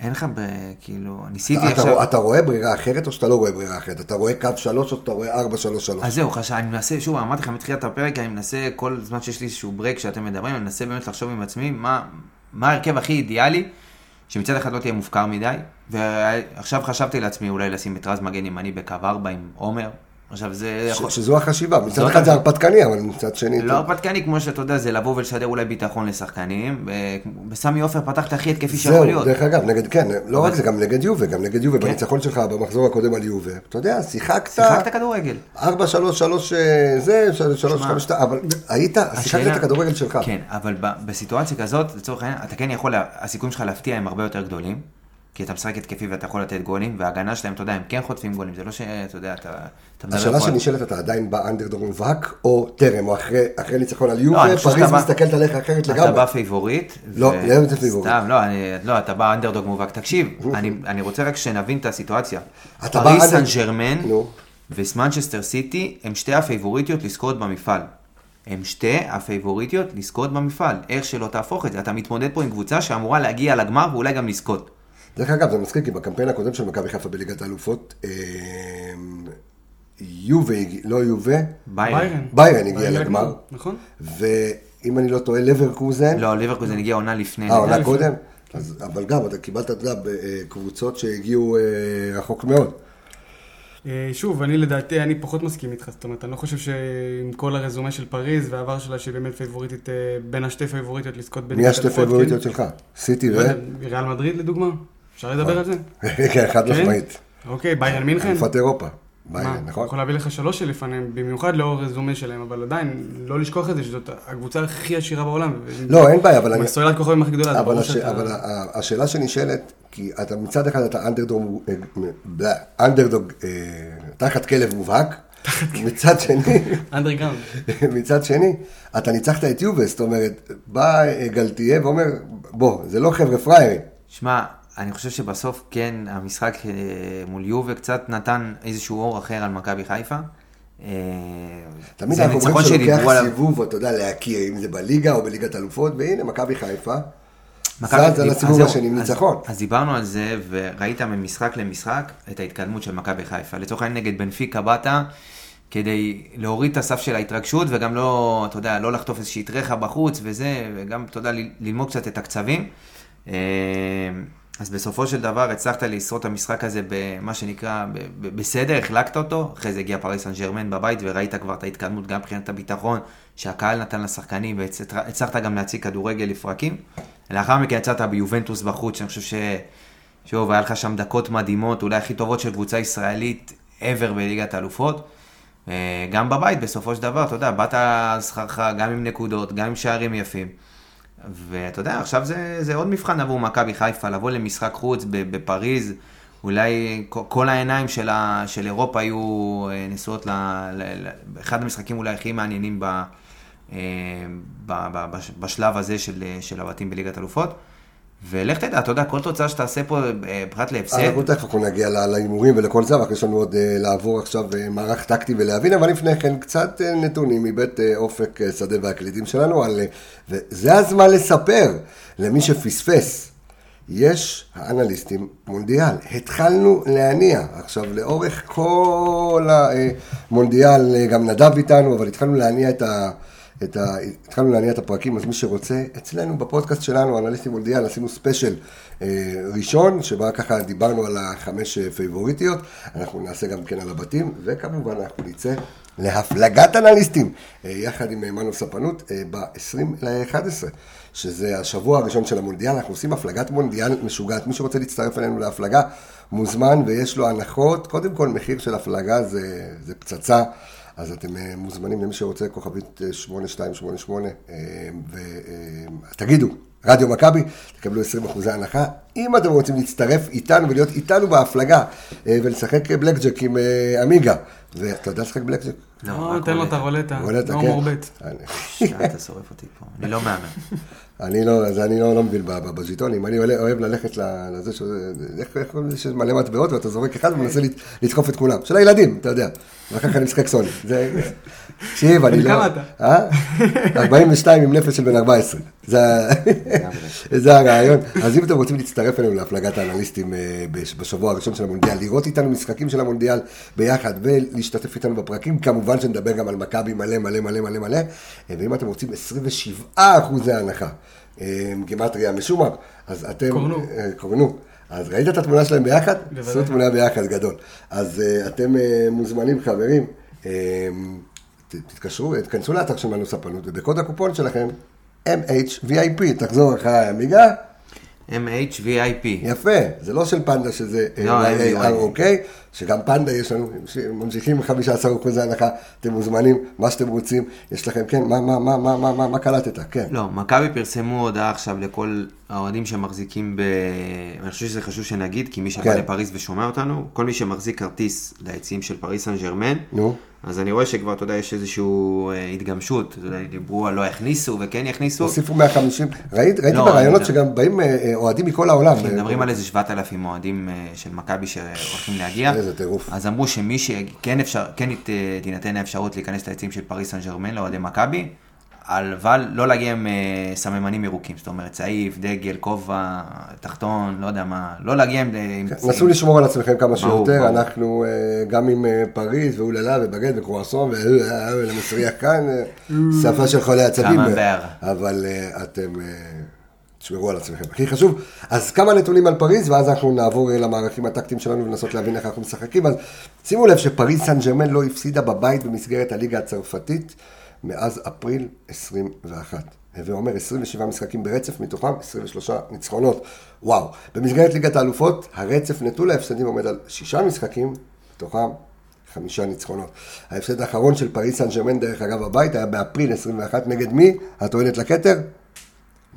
אין לך, ב- כאילו, ניסיתי אתה, עכשיו... אתה, אתה רואה ברירה אחרת או שאתה לא רואה ברירה אחרת? אתה רואה קו שלוש או שאתה רואה ארבע, שלוש, שלוש? אז זהו, חשב, אני מנסה, שוב, אמרתי לך מתחילת הפרק, אני מנסה כל זמן שיש לי איזשהו break שאתם מדברים, אני מנסה באמת לחשוב עם עצמי מה, מה ההרכב הכי אידיאלי, שמצד אחד לא תהיה מופקר מדי, ועכשיו חשבתי לעצמי אולי לשים את רז מגן ימני בקו 4 עם עומר, עכשיו זה יכול... שזו החשיבה, מצד אחד זה הרפתקני, אבל מצד שני... לא הרפתקני, כמו שאתה יודע, זה לבוא ולשדר אולי ביטחון לשחקנים, וסמי עופר פתח את הכי התקפי שיכול זהו, להיות. דרך אגב, נגד, כן, לא רק זה, גם נגד יובה, גם נגד יובה, כן. בניצחון שלך במחזור הקודם על יובה, אתה יודע, שיחקת, שיחקת כדורגל. 4, 3, 3, אה, זה, 3, שמע, 5, 2, אבל היית, שיחקת את הכדורגל שלך. כן, אבל ב- בסיטואציה כזאת, לצורך העניין, אתה כן יכול, הסיכויים שלך להפתיע הם הרבה יותר גדולים, כי אתה משחק התקפי ואתה יכול לתת גולים, וההגנה שלהם, אתה יודע, הם כן חוטפים גולים, זה לא שאתה יודע, אתה... אתה השאלה שנשאלת, אתה עדיין באנדרדוג מובהק, או טרם, או אחרי אחרי ניצחון על לא, יובה, חושב פריז מסתכלת עליך אחרת אתה לגמרי. בא פייבוריט. לא, ו- לא זה פייבוריט. סתם, לא, אני- לא, אתה בא אנדרדוג מובהק. תקשיב, אני- אני רוצה רק שנבין את הסיטואציה. אתה אנדר- סן ג'רמן. ומנצ'סטר סיטי הם שתי הפייבוריטיות לזכות במפעל. הם שתי הפייבוריטיות לזכות במפעל. איך שלא תהפוך את זה. אתה מתמודד פה עם קבוצה שאמורה להגיע לגמר ואולי גם לזכות. דרך אגב, זה מצחיק, כי בקמפיין הקודם של מכבי חיפה בליגת האלופות, אה, יובה, לא יובה, ביירן. ביירן הגיע לגמר. נכון? ואם אני לא טועה, לברקוזן, לא, ליברקוזן הגיע עונה לפני. אה, עונה. קודם? אז, אבל גם, אתה קיבלת, אתה יודע, ב- אה, קבוצות שהגיעו אה, רחוק מאוד. אה, שוב, אני לדעתי, אני פחות מסכים איתך, זאת אומרת, אני לא חושב שעם כל הרזומה של פריז והעבר שלה, שהיא באמת פייבוריטית, בין השתי פייבוריטיות לזכות מי השתי פייבוריטיות כן? שלך? סיטי ו... לא יודע, ריאל מדריד לדוגמה? אפשר לדבר על זה? *laughs* כן, חד כן? משמעית. אוקיי, ביירן מינכן? אלופת אירופה. מה, ביירן, אני נכון? יכול להביא לך שלוש שלפניהם, במיוחד לאור הרזומה שלהם, אבל עדיין, לא לשכוח את זה, שזאת הקבוצה הכי עשירה בעולם. לא, אין בעיה, אבל אני... עם הסוללת כוכבים הכי גדולה, אבל, השאלה שנשאלת, כי אתה מצד אחד אתה אנדרדוג, אה, אנדרדוג אה, תחת כלב מובהק, מצד שני, *laughs* אנדרגראונד. *laughs* מצד שני, אתה ניצחת את יובס, זאת אומרת, בא אה, גלתיה ואומר, בוא, זה לא חבר'ה פראיירים. שמע, אני חושב שבסוף כן, המשחק אה, מול יובה קצת נתן איזשהו אור אחר על מכבי חיפה. אה, תמיד זה אנחנו אומרים שלוקח. סיבוב, אתה יודע, להכיר, אם זה בליגה או בליגת אלופות, והנה, מכבי חיפה, זז על הסיבוב השני עם ניצחון. אז דיברנו על זה, וראית ממשחק למשחק את ההתקדמות של מכבי חיפה. לצורך העניין נגד בנפיקה באת כדי להוריד את הסף של ההתרגשות, וגם לא, אתה יודע, לא לחטוף איזושהי טרחה בחוץ וזה, וגם, אתה יודע, ללמוד קצת את הקצבים. אז בסופו של דבר הצלחת לשרוד את המשחק הזה במה שנקרא בסדר, החלקת אותו, אחרי זה הגיע פריס סן ג'רמן בבית וראית כבר את ההתקדמות גם מבחינת הביטחון שהקהל נתן לשחקנים והצלחת גם להציג כדורגל לפרקים. לאחר מכן יצאת ביובנטוס בחוץ, שאני חושב ש... שוב, היה לך שם דקות מדהימות, אולי הכי טובות של קבוצה ישראלית ever בליגת האלופות. אה, גם בבית, בסופו של דבר, אתה יודע, באת על שכרך גם עם נקודות, גם עם שערים יפים. ואתה יודע, עכשיו זה, זה עוד מבחן עבור מכבי חיפה, לבוא למשחק חוץ בפריז, אולי כל- העיניים של, ה, של אירופה היו אה, נשואות ל, ל, ל, אחד המשחקים אולי הכי מעניינים ב, אה, ב, ב, בש- בשלב הזה של, של הבתים בליגת אלופות. ולך תדע, אתה יודע, כל תוצאה שתעשה פה אה, פרט להפסד, אנחנו תכף נגיע להימורים ולכל זה, אבל יש לנו עוד אה, לעבור עכשיו אה, מערך טקטי ולהבין, אבל לפני כן קצת נתונים מבית אופק שדה והקליטים שלנו, על, וזה הזמן לספר למי שפספס. יש האנליסטים מונדיאל, התחלנו להניע, עכשיו לאורך כל המונדיאל, גם נדב איתנו, אבל התחלנו להניע את ה... את ה... התחלנו להניע את הפרקים, אז מי שרוצה, אצלנו בפודקאסט שלנו, אנליסטים מונדיאל, עשינו ספיישל אה, ראשון, שבה ככה דיברנו על החמש אה, פייבוריטיות, אנחנו נעשה גם כן על הבתים, וכמובן אנחנו נצא להפלגת אנליסטים, אה, יחד עם אה, מנו ספנות, אה, ב-20 ל-11, שזה השבוע הראשון של המונדיאל, אנחנו עושים הפלגת מונדיאל משוגעת, מי שרוצה להצטרף אלינו להפלגה, מוזמן ויש לו הנחות, קודם כל מחיר של הפלגה זה, זה פצצה. אז אתם אה, מוזמנים למי שרוצה, כוכבית אה, 8288, ותגידו, רדיו מכבי, תקבלו 20% הנחה. אם אתם רוצים להצטרף איתנו ולהיות איתנו בהפלגה, אה, ולשחק בלק ג'ק עם אה, עמיגה, ואתה יודע לשחק בלקג'ק? לא, רק תן לו את רולטה. הרולטה, רולטה, לא כן. מורבט. אני- אתה שורף אותי פה, אני לא מאמן. *laughs* אני לא, אז אני לא, לא מבין בז'יטונים, אני אוהב ללכת לזה, ש- איך איך קוראים לזה שיש מלא מטבעות ואתה זורק אחד ומנסה לת- לתקוף את כולם, של הילדים, אתה יודע, ואחר כך אני משחק סוני, זה, *laughs* תקשיב, אני לא, כמה אתה? אה? 42 עם נפש של בן 14, זה הרעיון, אז אם אתם רוצים להצטרף אלינו להפלגת האנליסטים אה, בש- בשבוע הראשון של המונדיאל, לראות איתנו משחקים של המונדיאל ביחד ולהשתתף איתנו בפרקים, כמובן שנדבר גם על מכבי מלא מלא מלא מלא מלא, אה, ואם אתם רוצים 27 אחוזי הנחה, אה, גימטריה משומר, אז אתם, קורנו. קורנו. אז ראית את התמונה שלהם ביחד? בוודאי. עשו תמונה ביחד גדול. אז אתם מוזמנים חברים, תתקשרו, תכנסו לאתר של מנוס ספנות, ובקוד הקופון שלכם, MHVIP, תחזור אחריי עמיגה, MHVIP. יפה, זה לא של פנדה שזה אה, לא, YAROK, שגם פנדה יש לנו, ממשיכים 15% הנחה, אתם מוזמנים, מה שאתם רוצים, יש לכם, כן, מה, מה, מה, מה, מה, מה, מה קלטת, כן. לא, מכבי פרסמו הודעה עכשיו לכל האוהדים שמחזיקים ב... אני חושב שזה חשוב שנגיד, כי מי שבא כן. לפריז ושומע אותנו, כל מי שמחזיק כרטיס ליציעים של פריז סן ג'רמן, נו. אז אני רואה שכבר, אתה יודע, יש איזושהי אה, התגמשות, אתה יודע, דיברו על לא יכניסו וכן יכניסו, הוסיפו 150, ראית- ראיתי לא, בראיונות אני- שגם באים אה, אה, אוהדים מכל העולם. מדברים על איזה 7,000 אוהדים של מכבי שהולכים להגיע. איזה טירוף. אז אמרו שמי שכן אפשר, כן תינתן האפשרות להיכנס ליציעים של פריס סן ג'רמן לאוהדי מכבי, אבל לא להגיע עם אה, סממנים ירוקים, זאת אומרת צעיף, דגל, כובע, תחתון, לא יודע מה, לא להגיע עם... צ- נסו לשמור על עצמכם כמה שיותר, ברור. אנחנו אה, גם עם אה, פריז ואוללה ובגט וקרואסון ולמסריח כאן, שפה של חולי עצבים. אבל אה, אתם אה, תשמרו על עצמכם, הכי חשוב. אז כמה נתונים על פריז, ואז אנחנו נעבור למערכים הטקטיים שלנו ולנסות להבין איך אנחנו משחקים. אז שימו לב שפריז סן ג'רמן לא הפסידה בבית במסגרת הליגה הצרפתית מאז אפריל 21. הווה אומר 27 משחקים ברצף, מתוכם 23 ניצחונות. וואו. במסגרת ליגת האלופות, הרצף נטול ההפסדים עומד על שישה משחקים, מתוכם חמישה ניצחונות. ההפסד האחרון של פריס סן ג'רמן, דרך אגב, הבית, היה באפריל 21, נגד מי? הטוענת לכתר?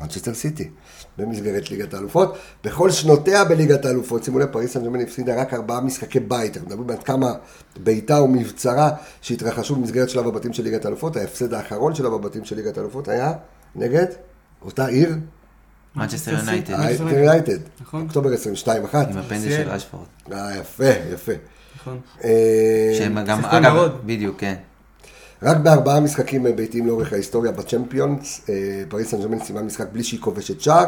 מנצ'סטר סיטי, במסגרת ליגת האלופות. בכל שנותיה בליגת האלופות, שימו לב, פריס סן ג'רמן הפסידה רק ארבעה משחקי בית. אנחנו מדברים עד כמה ביתה ומבצרה שהתרחשו במסגרת שלב הבתים של ליגת האלופות. ההפסד האחרון שלה בבתים של ליגת האלופות היה נגד אותה עיר, מנצ'סטר יונייטד, יונייטד. נכון. אוקטובר 22 אחת. עם הפנדל. של רשפורד. אה, יפה, יפה. נכון. אה, שהם גם, אגב. בדיוק, כן. רק בארבעה משחקים ביתיים לאורך ההיסטוריה בצ'מפיונס, אה, פריס סן ג'רמן סיימה משחק בלי שהיא כובשת שער,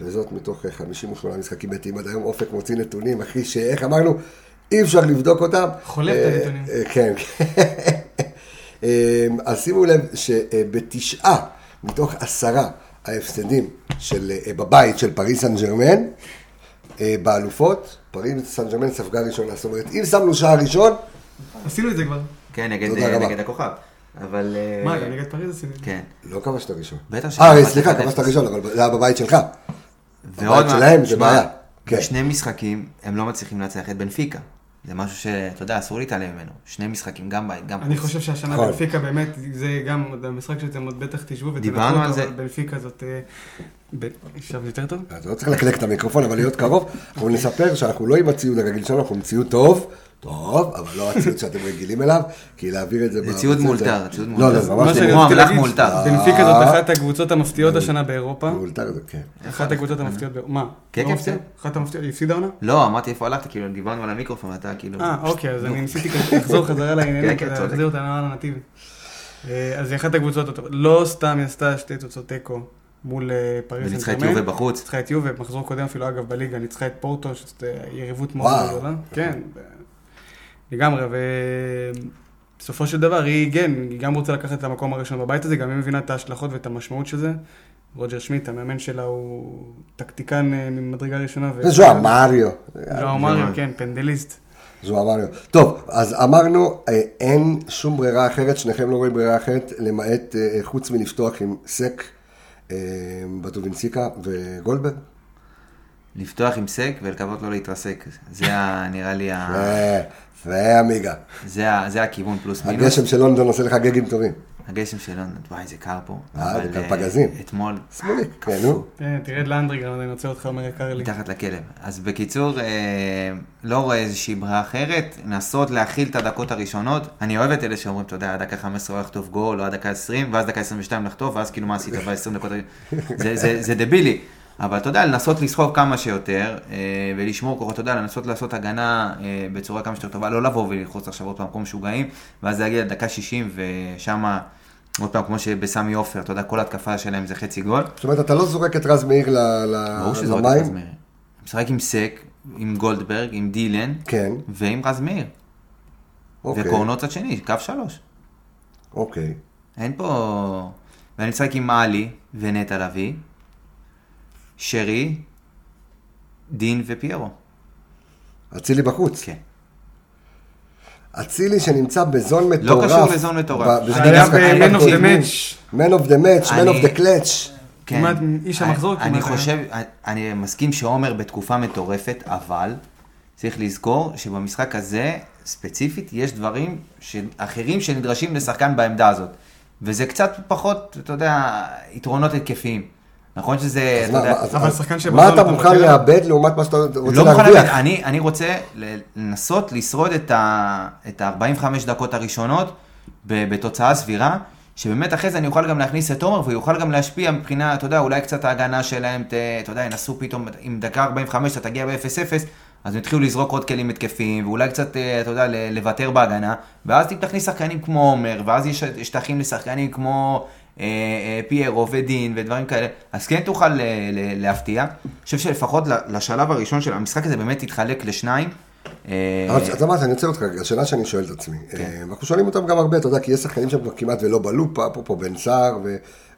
וזאת מתוך אה, 58 משחקים ביתיים עד היום. אופק מוציא נתונים, אחי, שאיך אמרנו, אי אפשר לבדוק אותם. חולף את אה, הנתונים. אה, כן. *laughs* אה, אז שימו לב שבתשעה מתוך עשרה ההפסדים של, אה, בבית של פריס סן ג'רמן, אה, באלופות, פריס סן ג'רמן ספגה ראשונה. זאת אומרת, אם שמנו שער ראשון, עשינו את זה כבר. כן, נגד, רבה. נגד הכוכב. אבל... אה, מה, גם נגד פריז עשינו. כן. לא כבשת ראשון. בטח אה, שכבשת סליחה, 1-0. כבשת ראשון, אבל זה היה בבית שלך. מה- שלהם זה בעיה. כן. בשני משחקים הם לא מצליחים לנצח את בנפיקה. זה משהו שאתה יודע, אסור להתעלם ממנו. שני משחקים, גם בית, גם אני. חושב שהשנה נכון. בנפיקה באמת, זה גם המשחק שאתם עוד בטח תשבו ותנתחו אותו, זה. אבל בנפיקה זאת... אה, ב- עכשיו יותר טוב? אתה לא צריך לקלק את המיקרופון, אבל להיות קרוב. אנחנו נספר שאנחנו לא עם הציוד הרגיל שלנו, אנחנו עם ציוד טוב, טוב, אבל לא הציוד שאתם רגילים אליו, כי להעביר את זה... זה ציוד מאולתר, ציוד לא, מאולתר. לא, זה ממש לא כמו רציתי אמל"ח מאולתר. בנפיקה זאת אה. אחת הקבוצות המפתיעות השנה באירופה. מאולתר זה, כן. אחת הקבוצות המפתיעות באירופה. מה? כן, לא כן? כן. אחת המפתיעות, היא הפסידה עונה? לא, אמרתי איפה הלכת, כאילו דיברנו על המיקרופון ואתה כאילו... אה, אוקיי, אז אני ניסיתי לחזור חזרה לעניינים כן, כן, כדי צודק. להחזיר אותנו על הנתיב. אה, אז היא אחת הקבוצות. לא סתם היא עשתה שתי תוצאות תיקו מול אה, פריס וניצחה את סן-ג'רמן. יובה בחוץ. ניצחה את יובה, מחזור קודם אפילו אגב בליגה, ניצחה את פורטו, שזאת אה, יריבות מאוד. גדולה. כן, לגמרי, ובסופו של דבר היא, כן, היא גם רוצה לקחת את המקום הראשון בבית הזה, גם היא מבינה את ההשלכות ואת המשמעות של זה. רוג'ר שמיט, המאמן שלה הוא טקטיקן אה, ממדרגה ראשונה. ו- זה ז'ואר מריו. ז'ואר מריו, כן, פנדליסט. ז'ואר מריו. טוב, אז אמרנו, אה, אין שום ברירה אחרת, שניכם לא רואים ברירה אחרת, למעט אה, חוץ מלפתוח עם סק, בטובינסיקה וגולדברג. לפתוח עם סק ולקוות לא להתרסק. זה ה- נראה לי ה... *laughs* זה, זה עמיגה. זה ה- זה הכיוון פלוס מינוס. הגשם של לונדון עושה לך גגים טובים. הגשם של לונדון, וואי, זה קר פה. אה, זה גם אה, פגזים. אתמול, שמאלי, כן, נו. כן, תרד לאנדרגראונד, אני רוצה אותך אומר יקר לי. מתחת לכלב. אז בקיצור, אה, לא רואה איזושהי ברירה אחרת, לנסות להכיל את הדקות הראשונות. אני אוהב את אלה שאומרים, אתה יודע, עד דקה 15 הוא לחטוף גול, או עד דקה 20, ואז דקה 22 לחטוף, ואז כאילו מה עשית ב-20 דקות, זה, זה, זה דבילי. אבל אתה יודע, לנסות לסחוב כמה שיותר, אה, ולשמור כוחות, אתה יודע, לנסות לעשות הגנה אה, בצורה כמה שיותר טובה, לא לבוא וללחוץ עכשיו עוד פעם כמו משוגעים, ואז להגיע לדקה 60, ושמה, עוד פעם, כמו שבסמי עופר, אתה יודע, כל התקפה שלהם זה חצי גול. זאת אומרת, אתה לא זורק את רז מאיר ל- ל- ברור עוד למים? רז מאיר. משחק עם סק, עם גולדברג, עם דילן, כן, ועם רז מאיר. אוקיי. וקורנו צד שני, קו שלוש. אוקיי. אין פה... ואני משחק עם עלי ונטע לביא, שרי, דין ופיירו. אצילי בחוץ. כן. אצילי שנמצא בזון מטורף. קשור לזון מטורף. אני ב-Man of the match. Man of the match, Man of the clutch. כן. כמעט איש המחזור אני. חושב, אני מסכים שעומר בתקופה מטורפת, אבל צריך לזכור שבמשחק הזה, ספציפית, יש דברים אחרים שנדרשים לשחקן בעמדה הזאת. וזה קצת פחות, אתה יודע, יתרונות התקפיים. נכון שזה, אתה יודע, אבל שחקן מה שבזון אתה מוכן? לאבד לעומת מה שאתה רוצה לא מוכן להרוויח? אני, אני רוצה לנסות לשרוד את ה-45 דקות הראשונות בתוצאה סבירה, שבאמת אחרי זה אני אוכל גם להכניס את עומר ויוכל גם להשפיע מבחינה, אתה יודע, אולי קצת ההגנה שלהם, ת, אתה יודע, ינסו פתאום, עם דקה 45 אתה תגיע ב-0-0, אז הם יתחילו לזרוק עוד כלים התקפיים, ואולי קצת, אה, אתה יודע, לוותר בהגנה, ואז תכניס שחקנים כמו עומר, ואז יש שטחים לשחקנים כמו פיירו ודין ודברים כאלה, אז כן תוכל ל- להפתיע. אני חושב שלפחות לשלב הראשון של המשחק הזה באמת תתחלק לשניים. אה, אתה מה, אני רוצה אותך, השאלה שאני שואל את עצמי, כן. אה, אנחנו שואלים אותם גם הרבה, אתה יודע, כי יש שחקנים כבר כמעט ולא בלופה, אפרופו בן סער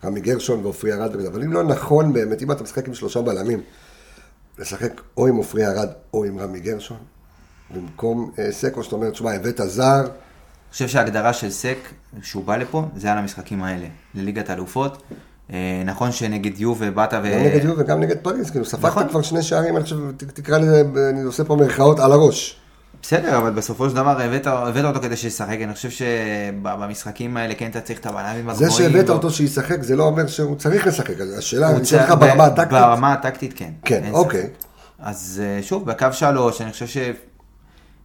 ורמי גרשון ועופרי ארד וזה, אבל אם לא נכון באמת, אם אתה משחק עם שלושה בלמים, לשחק או עם עופרי ארד או עם רמי גרשון, במקום אה, סק, או שאתה אומר, תשמע, הבאת זר, חושב שההגדרה של סק, שהוא בא לפה, זה על המשחקים האלה, לליגת האלופות. אה, נכון שנגד יובה באת ו... גם נגד יובה וגם נגד פריז, כאילו ספגת נכון. כבר שני שערים, אני חושב, תקרא לזה, אני עושה פה מירכאות על הראש. בסדר, אבל בסופו של דבר הבאת, הבאת אותו כדי שישחק, אני חושב שבמשחקים האלה כן אתה צריך את הבלמים הגבוהים. זה שהבאת לא- אותו שישחק, זה לא אומר שהוא צריך לשחק, אז השאלה, אני שואל אותך צריך- ברמה הטקטית, ברמה הטקטית כן. כן, אוקיי. אז אה, שוב, בקו שלוש, אני חושב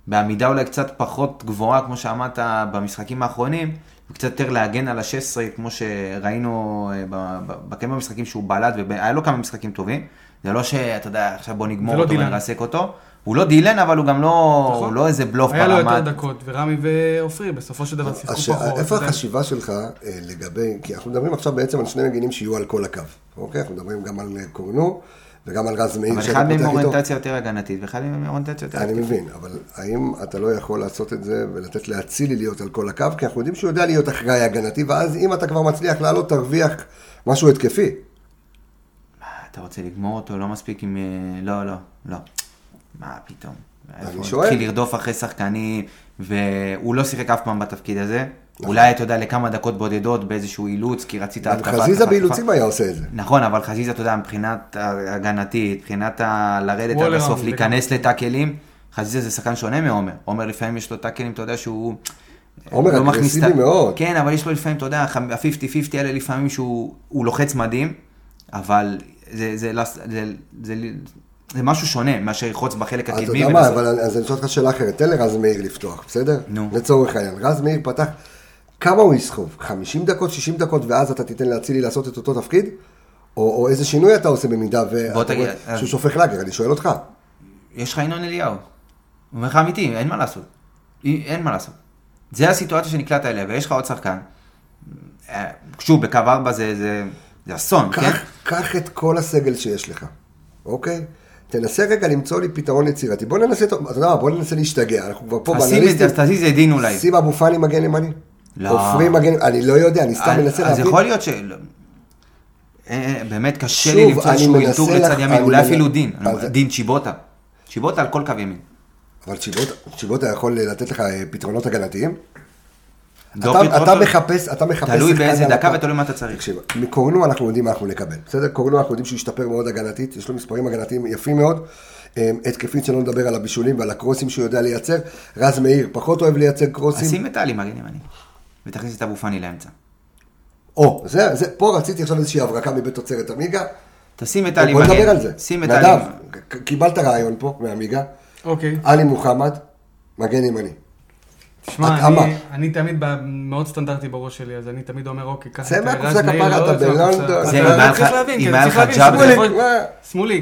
שבעמידה אולי קצת פחות גבוהה, כמו שאמרת במשחקים האחרונים, וקצת יותר להגן על ה-16, כמו שראינו אה, בכמה משחקים שהוא בלט, והיה לו כמה משחקים טובים. זה לא שאתה יודע, עכשיו בוא נגמור לא אותו דילן. ונרסק אותו. הוא לא דילן, אבל הוא גם לא, נכון. הוא לא איזה בלוף היה לו יותר. דקות, ורמי ועופרי בסופו של דבר שיחקו השאלה, פחות. איפה. החשיבה שלך אה, לגבי, כי אנחנו מדברים עכשיו בעצם על שני מגינים שיהיו על כל הקו, אוקיי? אנחנו מדברים גם על אה, קורנו וגם על רז מאיר אבל שאתה אחד מהם פותח איתו. אוריינטציה יותר הגנתית, ואחד מהם אוריינטציה יותר אני. מבין, אבל האם אתה לא יכול לעשות את זה ולתת לאצילי להיות על כל הקו? כי אנחנו יודעים שהוא יודע להיות אחראי הגנתי, ואז אם אתה כבר מצליח לעלות, תרוויח משהו התקפי. מה, אתה רוצה לגמור אותו? לא מספיק עם... אה, לא, לא, לא. מה פתאום? איפה? שואל. התחיל לרדוף אחרי שחקנים, והוא לא שיחק אף פעם בתפקיד הזה. נכון. אולי, אתה יודע, לכמה דקות בודדות באיזשהו אילוץ, כי רצית גם התקפה. חזיזה התקפה, באילוצים. היה עושה את זה. נכון, אבל חזיזה, אתה יודע, מבחינת ההגנתית, מבחינת. לרדת עד הסוף, להיכנס לטאקלים, חזיזה זה שחקן שונה מעומר. עומר לפעמים יש לו טאקלים, אתה יודע שהוא... עומר לא מכניס אגרסיבי ה- מאוד. כן, אבל יש לו לפעמים, אתה יודע, ה-50-50 האלה לפעמים שהוא הוא לוחץ מדהים, אבל זה, זה, לא- זה, זה, זה, זה משהו שונה מאשר ללחוץ בחלק אז אתה הקדמי. יודע מה, אבל אני- אז אני שואל אותך שאלה אחרת, תן לרז מאיר לפתוח, בסדר? נו. לצורך העניין, רז מאיר פתח, כמה הוא יסחוב? 50 דקות, 60 דקות, ואז אתה תיתן לאצילי לעשות את אותו תפקיד? או, או איזה שינוי אתה עושה במידה ואתה תגיד, רואה אז- שהוא שופך לאגר, אני שואל אותך. יש לך ינון אליהו. הוא אומר לך אמיתי, אין מה לעשות. אין מה לעשות. זה הסיטואציה שנקלעת אליה, ויש לך עוד שחקן. אה, שוב, בקו 4 זה, זה, זה אסון, כן? קח, את כל הסגל שיש לך, אוקיי? תנסה רגע למצוא לי פתרון יצירתי. בוא ננסה, אתה יודע מה, בוא ננסה להשתגע, אנחנו כבר פה אז שים את זה, תזיז את דין אולי. שים אבו פאני מגן ימני? לא. עופרי מגן, אני לא יודע, אני סתם מנסה אז להבין. יכול להיות ש... לא. אה, אה, באמת קשה לי למצוא איזשהו אלתור לך- לצד ימין, אולי אפילו דין. אז- דין צ'יבוטה. צ'יבוטה על כל קו ימין. אבל צ'יבוטה- יכול לתת לך אה, פתרונות הגנתיים? אתה- מחפש, אתה מחפש... תלוי באיזה דקה. ותלוי מה אתה צריך. תקשיב, מקורנו אנחנו יודעים מה אנחנו נקבל. בסדר? קורנו אנחנו יודעים שהוא השתפר מאוד הגנתית, יש לו מספרים הגנתיים יפים מאוד. התקפית שלא נדבר על הבישולים ועל הקרוסים שהוא יודע לייצר. רז מאיר פחות אוהב לייצר אז קרוסים. שים את טלי מגן ימני. ותכניס את אבו פאני לאמצע. או, זה, זה, פה רציתי עכשיו איזושהי הברקה מבית תוצרת עמיגה. תשים את עלי בוא מגן. נדבר על זה. שים את עלי. נדב, קיבלת רעיון פה מעמיגה. אוקיי. עלי מוחמד, מגן ימני. תשמע. אני, אני תמיד מאוד סטנדרטי בראש שלי, אז אני תמיד אומר, אוקיי, קח צא מהקופסה כפרה, אתה בלונדון. זה, היה צריך להבין, אם כי היה לך ג'אבר- מה?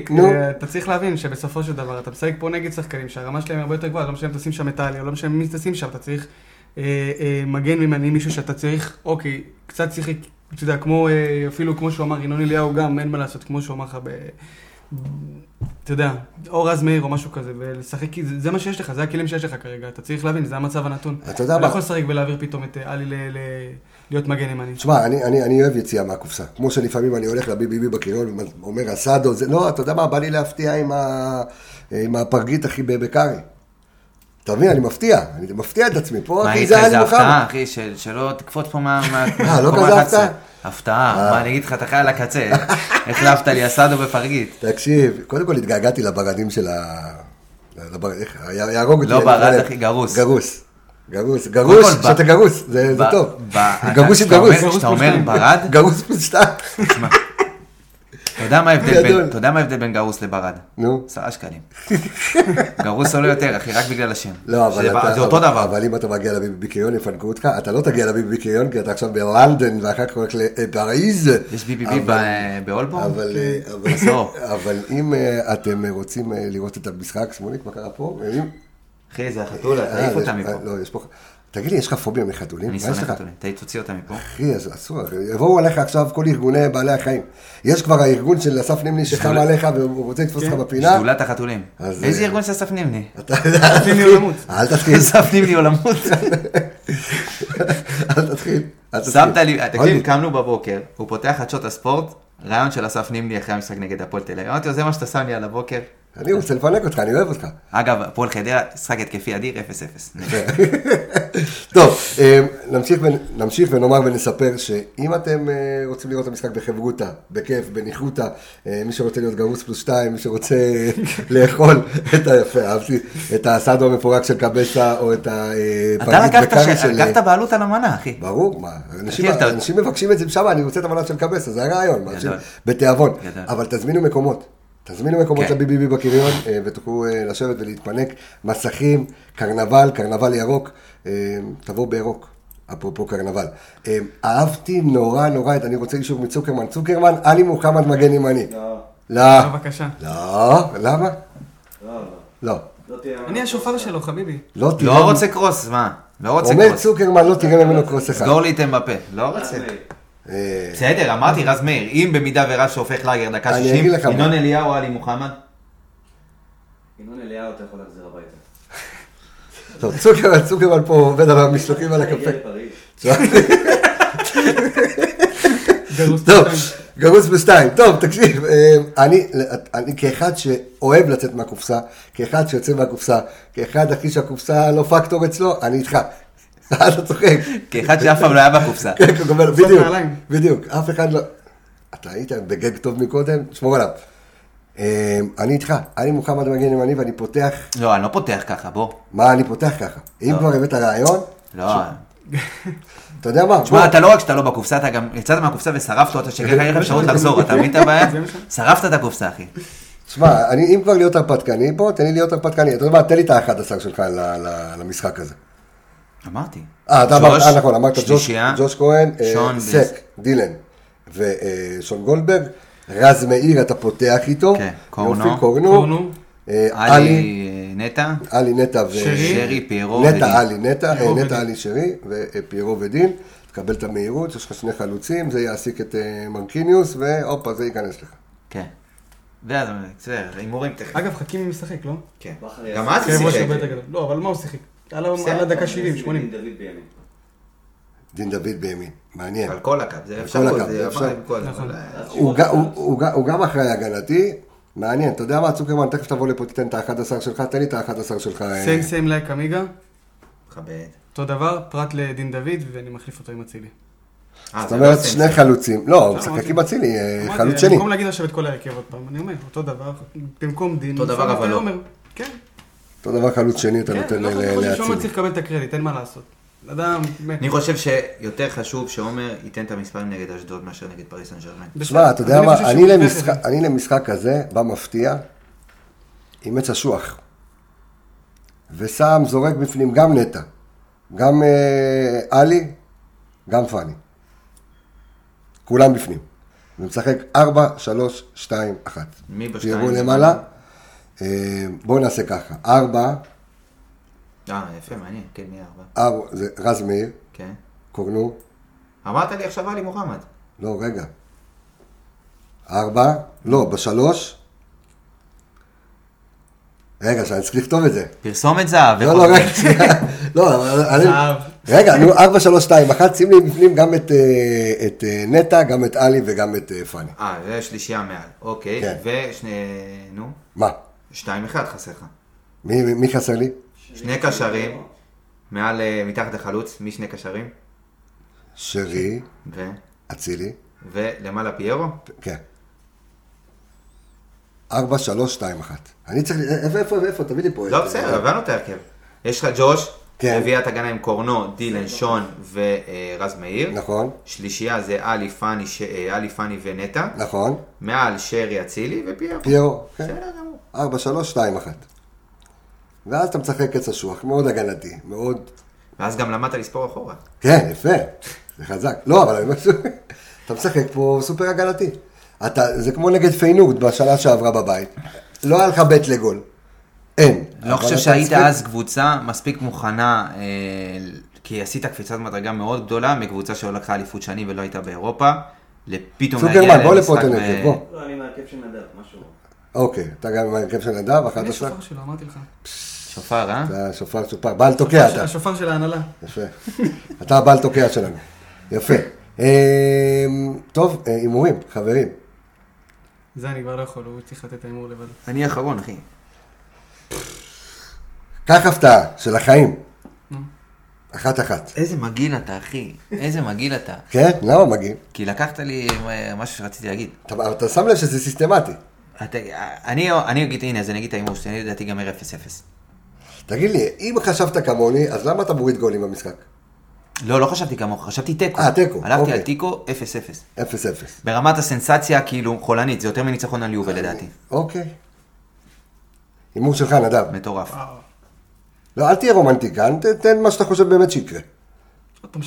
נו. אה, אתה צריך להבין שבסופו של דבר, אתה משחק פה נגד שחקנים שהרמה שלהם הרבה יותר גבוהה, לא משנה אם תשים שם את טלי, או לא משנה מי תשים שם, אתה צריך מגן ימני, מישהו שאתה צריך, אוקיי, קצת שיחק, אתה יודע, כמו, אה, אפילו כמו שהוא אמר, ינון אליהו גם, אין מה לעשות, כמו שהוא אמר לך ב... אתה יודע, או רז מאיר או משהו כזה, ולשחק, כי זה, זה מה שיש לך, זה הכלים שיש לך כרגע, אתה צריך להבין, זה המצב הנתון. אתה יודע אתה לא מה? יכול לשחק ולהעביר פתאום את אה, עלי ל- ל- להיות מגן ימני. תשמע, אני, אני, אני אוהב יציאה מהקופסה. כמו שלפעמים אני הולך לביבי בקריון ואומר, אסדו, זה, לא, אתה יודע מה, בא לי להפתיע עם, ה, עם הפרגית, ב- בקארי. אתה מבין, אני מפתיע, אני מפתיע את עצמי. פה, אחי, זה כזה עלי הפתעה, מוחמד. אחי, של- שלא תקפוץ פה מה... אה, לא כזה ה-11. הפתעה? הפתעה, אה. מה, אני אגיד לך, אתה חי על הקצה. החלפת לי אסדו בפרגית. תקשיב, קודם כל התגעגעתי לבגדים של ה... יהרוג אותי. לא ברד. אחי, גרוס. גרוס. גרוס, גרוס, שאתה גרוס, זה טוב. גרוס עם גרוס. כשאתה אומר ברד, גרוס. תשמע, אתה יודע מה ההבדל בין- גרוס לברד? נו. עשרה שקלים. גרוס עולה יותר, אחי, רק בגלל השם. לא, אבל זה- אתה... זה אותו דבר. אבל אם אתה מגיע לביבי קריון, יפנקו אותך, אתה לא תגיע לביבי קריון, כי אתה עכשיו בלונדון, ואחר כך הולך לפריז. יש ביבי אבל- ב- באולבורן? אבל, אם אה, אתם אה, רוצים אה, לראות את המשחק, שמוליק, מה קרה פה? אחי, זה החתולה, תעיף אותה מפה. לא, יש פה... תגיד לי, יש לך פוביה מחתולים? אני שונא? חתולים. תוציא אותה מפה. אחי, אז אסור, יבואו עליך עכשיו כל ארגוני בעלי החיים. יש כבר הארגון של אסף נימני שדולה. עליך והוא רוצה לתפוס אותך כן. בפינה. שדולת החתולים. איזה אה, ארגון של אסף נימני? *laughs* אתה יודע, נימני עולמות. אל תתחיל, אסף נימני עולמות. *laughs* אל תתחיל. שמת לי, תקשיב, קמנו בבוקר, הוא פותח חדשות הספורט, רעיון של אסף נימני אחרי המשחק נגד הפועל תל אביב. אמרתי לו, זה מה שאתה שם לי על הבוקר. אני רוצה לפנק אותך, אני אוהב אותך. אגב, הפועל חדרה, משחק התקפי אדיר, 0-0. *laughs* טוב, אה, נמשיך, ונ- נמשיך ונאמר ונספר שאם אתם אה, רוצים לראות את המשחק בחברותא, בכיף, בניחותא, אה, מי שרוצה להיות גרוס פלוס שתיים, מי שרוצה *laughs* לאכול *laughs* את היפה, אהבתי, את הסאדו המפורק של קבסה, או את אתה בקארי ש- של... לקחת בעלות על המנה, אחי. ברור, מה, אנשים, אתה- מבקשים את זה שם, אני רוצה את המנה של קבסה, זה הרעיון. בתיאבון. אבל תזמינו מקומות. תזמינו מקומות כן. לביבי בקריון, אה, ותוכלו אה, לשבת ולהתפנק. מסכים, קרנבל, קרנבל ירוק, אה, תבואו בירוק. אפרופו קרנבל. אה, אהבתי נורא נורא את, אני רוצה אישור מצוקרמן. צוקרמן, עלי מוחמד מגן ימני. לא, לא. בבקשה. לא. למה? לא, לא. לא. לא. אני השופר שלו, חביבי. לא תראה... לא רוצה קרוס, מה? לא רוצה אומר קרוס. צוקרמן, לא תראה ממנו קרוס אחד. סגור לי את אמבפה. לא רוצה. בסדר, אמרתי רז מאיר, אם במידה ורז שהופך לאגר דקה אני 60, אגיד לך מה. ינון אליהו, עלי מוחמד. ינון אליהו אתה יכול להחזיר הביתה. טוב, צוקרמן, צוקרמן פה עובד על המשלוחים על הקפה. *laughs* טוב. גרוס בשתיים. טוב, תקשיב, אה, אני, אני כאחד שאוהב לצאת מהקופסה, כאחד שיוצא מהקופסה, כאחד אחי שהקופסה לא פקטור אצלו, אני איתך. אתה צוחק. כאחד שאף פעם לא היה בקופסה. כן, בדיוק. בדיוק, אף אחד לא... אתה היית בגג טוב מקודם, שמור עליו. אה, אני איתך, אני מוחמד מגן ימני ואני פותח, לא, אני לא פותח ככה, בוא. מה אני פותח ככה? אם כבר הבאת רעיון, לא. אתה יודע מה? תשמע. אתה לא רק שאתה לא בקופסה, אתה גם יצאת מהקופסה ושרפת אותה, שככה אין לך אפשרות לחזור, אתה מבין את הבעיה? שרפת את הקופסה, אחי. תשמע, אני, אם כבר להיות הרפתקני, בוא, תן לי להיות הרפתקני. אתה יודע מה, תן לי את ה-11 שלך ל- ל- למשחק הזה. אמרתי. אה, אתה אמרת, ג'וש, אה, נכון, אמרת ג'וש, כהן, אה, סק. דילן ושון גולדברג. רז מאיר, אתה פותח איתו. כן, קורנו. יופי, קורנו. קורנו. אה, עלי, אה, נטע, עלי נטע ו... שרי. שרי, פיירו ודין. נטע עלי נטע, אה, נטע. עלי שרי ופיירו ודין. תקבל את המהירות, יש לך שני חלוצים, זה יעסיק את אה, מרקיניוס, והופה, זה ייכנס לך. כן. ואז, בסדר, הימורים תכף. אגב, חכימי משחק, לא? כן. גם. אז כן, הוא שיחק. לא, אבל מה הוא שיחק? על הדקה 70, 80. דין דוד בימין. דין דוד בימין, מעניין. על כל הקו, זה כל אפשר, כל... הוא, גם אחראי הגנתי, מעניין, אתה יודע מה, צוקרמן, תכף תבוא לפה, תיתן את ה-11 שלך, תן לי את ה-11 שלך. סיים סיים לייק עמיגה. מכבד. אותו דבר, פרט לדין דוד, ואני מחליף אותו עם אצילי. אה, זאת זה אומרת, לא שני. חלוצים, לא, הוא לא, משחק. עם אצילי, אה, חלוץ שני. במקום להגיד עכשיו את כל ההרכב עוד פעם, אני אומר, אותו דבר, במקום דין. אותו דבר, אבל לא. כן, אותו דבר חלוץ שני אתה כן, נותן לא ל- חושב ששומר לאצילי. צריך לקבל את הקרדיט, אין מה לעשות. אדם... אני חושב שיותר חשוב שעומר ייתן את המספרים נגד אשדוד מאשר נגד פריס סן ג'רמן. תשמע, אתה יודע אני מה, אני למשחק- כזה, בא מפתיע, עם עץ אשוח. ושם, זורק בפנים גם נטע, גם אה, עלי, גם פאני. כולם בפנים. ומשחק 4, 3, 2, 1. מי בשתיים? תראו למעלה. אה, בואו נעשה ככה. 4, אה, יפה, מעניין, כן, מי ארבע? זה רז מאיר, כן. קורנו, אמרת לי עכשיו עלי מוחמד. לא, רגע. 4, לא, בשלוש. רגע, שאני צריך לכתוב את זה. פרסומת זהב. לא, לא, רגע. לא. רגע, נו, 4, 3, 2, 1, שים לי בפנים גם את, אה, את אה, נטע, גם את עלי וגם את פאני. אה, זה שלישייה מעל, אוקיי. כן. ושני, נו, מה? שתיים אחד חסר לך. מי, מי- מי חסר לי? שני קשרים, מעל, אה, מתחת לחלוץ, מי שני קשרים? שרי, ו... אצילי, ולמעלה פיירו? כן. 4, 3, 2, 1. אני צריך... איפה, איפה, איפה? תביא לי פה. לא, בסדר, הבנו את ההרכב. יש לך ג'וש, כן. רביעיית הגנה עם קורנו, דילן, שון ורז מאיר. נכון, שלישייה זה עלי, פאני, ש- אה, עלי, פאני ונטע. נכון. מעל שרי, אצילי ופיירו. פיירו, כן. בסדר. 4, 3, 2, 1. ואז אתה משחק עץ אשוח, מאוד הגנתי, מאוד... ואז גם למדת לספור אחורה. כן, יפה, זה חזק. לא, אבל אני ש... אתה משחק פה סופר הגנתי. אתה, זה כמו נגד פיינורד בשנה שעברה בבית. לא היה לך בית לגול. אין. לא חושב שהיית משחק- אז קבוצה מספיק מוכנה, אה, כי עשית קפיצת מדרגה מאוד גדולה מקבוצה שלקחה אליפות שני ולא הייתה באירופה, לפתאום צוקרמן, בוא לפה למשחק תנגד, ב- בוא. לא, אני מהרכב של נדב, משהו. אוקיי, אתה גם עם ההרכב של נדב, אחת אני השלב? השופר שלו, אמרתי לך. שופר, אה? אתה שופר שופר, בעל תוקע אתה. השופר של ההנהלה. יפה. אתה הבעל תוקע שלנו. יפה. אמ, טוב, אה, הימורים, חברים. זה אני כבר לא יכול, הוא צריך לתת את ההימור לבד. אני אחרון, אחי. קח הפתעה של החיים. נו. אחת אחת. איזה מגעיל אתה, אחי. איזה מגעיל אתה. כן? למה מגיעים? כי לקחת לי אה, משהו שרציתי להגיד. אתה שם לב שזה סיסטמטי. אתה- אני אני אגיד, הנה, אז אני אגיד את ההימור שלי, אני לדעתי גמר 0-0. תגיד לי, אם חשבת כמוני, אז למה אתה מוריד גולים במשחק? לא, לא חשבתי כמוך, חשבתי תיקו. אה, תיקו, הלכתי אוקיי. על תיקו 0-0. אפס אפס. ברמת הסנסציה, כאילו, חולנית, זה יותר מניצחון על יובה לדעתי. אוקיי. הימור שלך, נדב. מטורף. לא, אל תהיה רומנטיקן, תן מה שאתה חושב באמת שיקרה. עוד פעם 3-1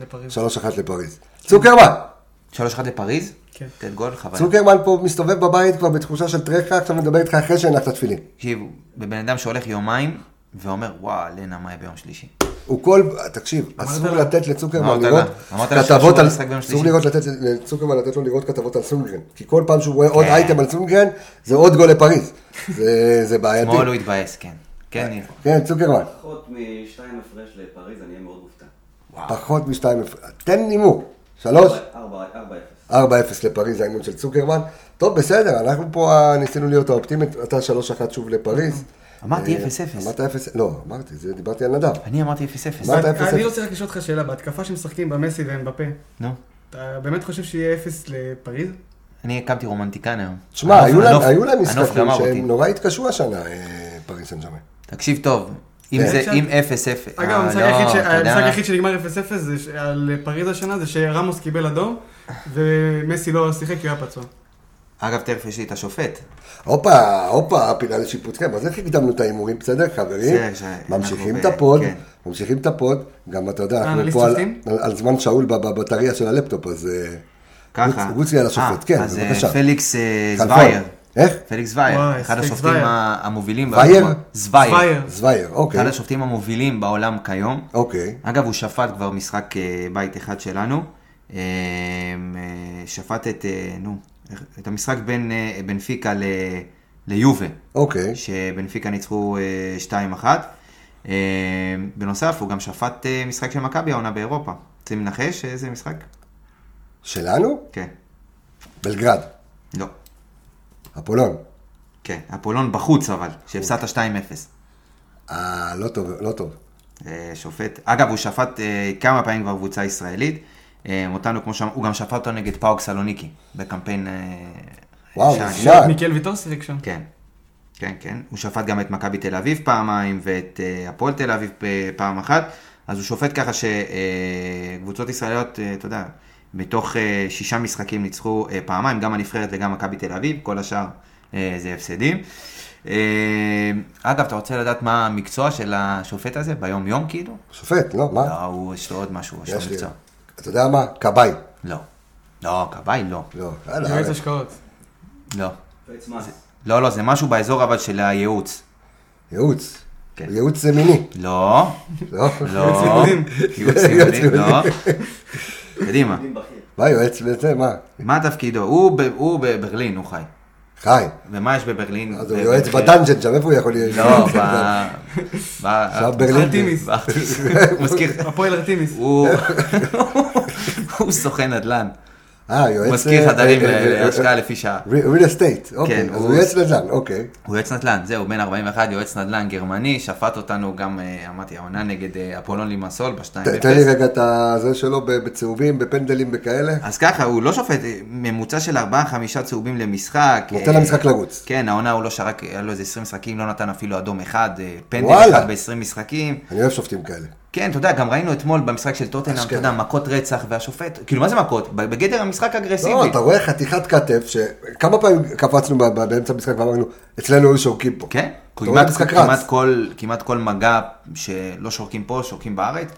לפריז. שלוש אחת לפריז. צוקרמן! 3-1 לפריז? כן. תן גול, חבל. צוקרמן פה מסתובב בבית כבר בתחושה של טרחה, עכשיו מדבר איתך אחרי שהנחת תפילין. תקשיב, בבן אדם שהולך יומיים, ואומר, וואו, לנה, מה יהיה ביום שלישי? הוא כל, תקשיב, אסור. לתת לצוקרמן. לראות כתבות על, אסור. לראות לתת לצוקרמן לתת לו לראות כתבות על סונגרן, כי כל פעם שהוא רואה עוד כן. אייטם על סונגרן, זה עוד גול לפריז. זה זה בעייתי. אתמול הוא התבאס, כן. כן, ניב. כן, צוקרמן, פחות משתיים הפרש לפריז, אני אהיה מאוד מופתע. פחות משתיים, תן נימור. שלוש, ארבע, ארבע אפס. 4-0 לפריז, זה האימון של צוקרמן. טוב, בסדר, אנחנו פה אה, ניסינו להיות האופטימית, אתה 3-1 שוב לפריז. אמרתי אה, 0-0. אמרת 0, לא, אמרתי, זה דיברתי על נדב. אני אמרתי 0-0. מה אתה- אפס, אני אפס. רוצה רק לשאול אותך שאלה, בהתקפה שמשחקים במסי ואמבפה, נו. אתה באמת חושב שיהיה 0 לפריז? אני קמתי רומנטיקן היום. תשמע, היו להם- משחקים. שהם נורא התקשו השנה, אה, פריס סן. תקשיב טוב, אם כן. זה, אם 0-0, אגב, אה, המשחק לא, היחיד המשחק? היחיד שנגמר 0-0 זה ש- על פריז השנה זה שרמוס קיבל אדום ומסי לא שיחק כי הוא היה פצוע. אגב, תכף יש לי את השופט. הופה, הופה, פינה לשיפוטכם. אז איך הקדמנו את ההימורים, בסדר, חברים? ממשיכים את ה pod, כן. ממשיכים את ה pod. גם אתה יודע, אנחנו אנליסט פה על- זמן שאול בב- בבטריה של הלפטופ, אז אה, ככה. רוץ- לי על השופט, אה, כן, אז אה, בבקשה. פליקס אה, כלפון. זווייר. איך? פליקס זווייר, וואי, אחד השופטים המובילים. זווייר? בעולם. זווייר. זווייר. אוקיי. אחד השופטים המובילים בעולם כיום. אוקיי. אגב, הוא שפט כבר משחק אה, בית אחד שלנו. אה, אה, שפט את, נו, את המשחק בין בנפיקה ל- ליובה, אוקיי. שבנפיקה ניצחו אה, 2-1. אה, בנוסף, הוא גם שפט משחק של מכבי העונה באירופה. רוצים לנחש איזה משחק? שלנו? כן. בלגרד. לא. אפולון. כן. אפולון בחוץ אבל, שהפסדת 2-0. אה, לא טוב, לא טוב. אה, שופט, אגב הוא שפט אה, כמה פעמים כבר קבוצה ישראלית, אה, אותנו כמו שאמר, הוא גם שפט אותו נגד פאוק סלוניקי, בקמפיין וואו. מזמן. מיקל ויטור שיחק שם. כן, כן, כן, הוא שפט גם את מכבי תל אביב פעמיים ואת הפועל תל אביב פעם אחת, אז הוא שופט ככה שקבוצות ישראליות, אתה יודע, מתוך אה, שישה משחקים ניצחו אה, פעמיים, גם הנבחרת וגם מכבי תל אביב, כל השאר אה, זה הפסדים. אה, אגב, אתה רוצה לדעת מה המקצוע של השופט הזה ביום-יום כאילו? שופט, לא? מה? לא, הוא, יש לו עוד משהו, יש לו. מקצוע. אתה יודע מה? כבאי. לא. לא, כבאי לא. לא. יאללה, יועץ. השקעות. לא. לא, לא, זה משהו באזור אבל של הייעוץ. ייעוץ. כן. ייעוץ זה מיני. לא, לא? לא. *laughs* ייעוץ לימודים. ייעוץ ייעוץ לימודים, לא. קדימה. מה יועץ לזה? מה? מה תפקידו? הוא בברלין, הוא חי. חי. ומה יש בברלין? אז הוא יועץ? בדאנג'ן שם, איפה הוא יכול להיות? לא, *laughs* ב... שם ברלין. *laughs* ארטימיס. מזכיר... הפועל ארטימיס. הוא *laughs* סוכן נדל"ן. אה, יועץ... מזכיר אה, חדרים אה, אה, להשקעה לפי שעה. real estate, אוקיי. כן, אז הוא- יועץ נדל"ן, אוקיי. הוא יועץ נדל"ן, זהו, בן 41, יועץ נדל"ן גרמני, שפט אותנו גם, אמרתי, העונה נגד אפולון לימסול ב-2-0. ת- תן לי רגע את הזה שלו בצהובים, בפנדלים, בכאלה. אז ככה, הוא לא שופט, ממוצע של 4-5 צהובים למשחק. נותן למשחק לרוץ. כן, העונה הוא לא שרק, היה לו איזה 20 משחקים, לא נתן אפילו אדום אחד, פנדל. אחד ב-20 משחקים. אני אוהב שופטים כאלה. כן, אתה יודע, גם ראינו אתמול במשחק של טוטנאם, אתה. יודע, מכות רצח, והשופט, כאילו, מה זה מכות? בגדר המשחק אגרסיבי. לא, אתה רואה חתיכת כתף, שכמה פעמים קפצנו באמצע המשחק ואמרנו, אצלנו היו שורקים פה. כן, כמעט, כמעט. כל, כמעט כל מגע שלא שורקים פה, שורקים בארץ,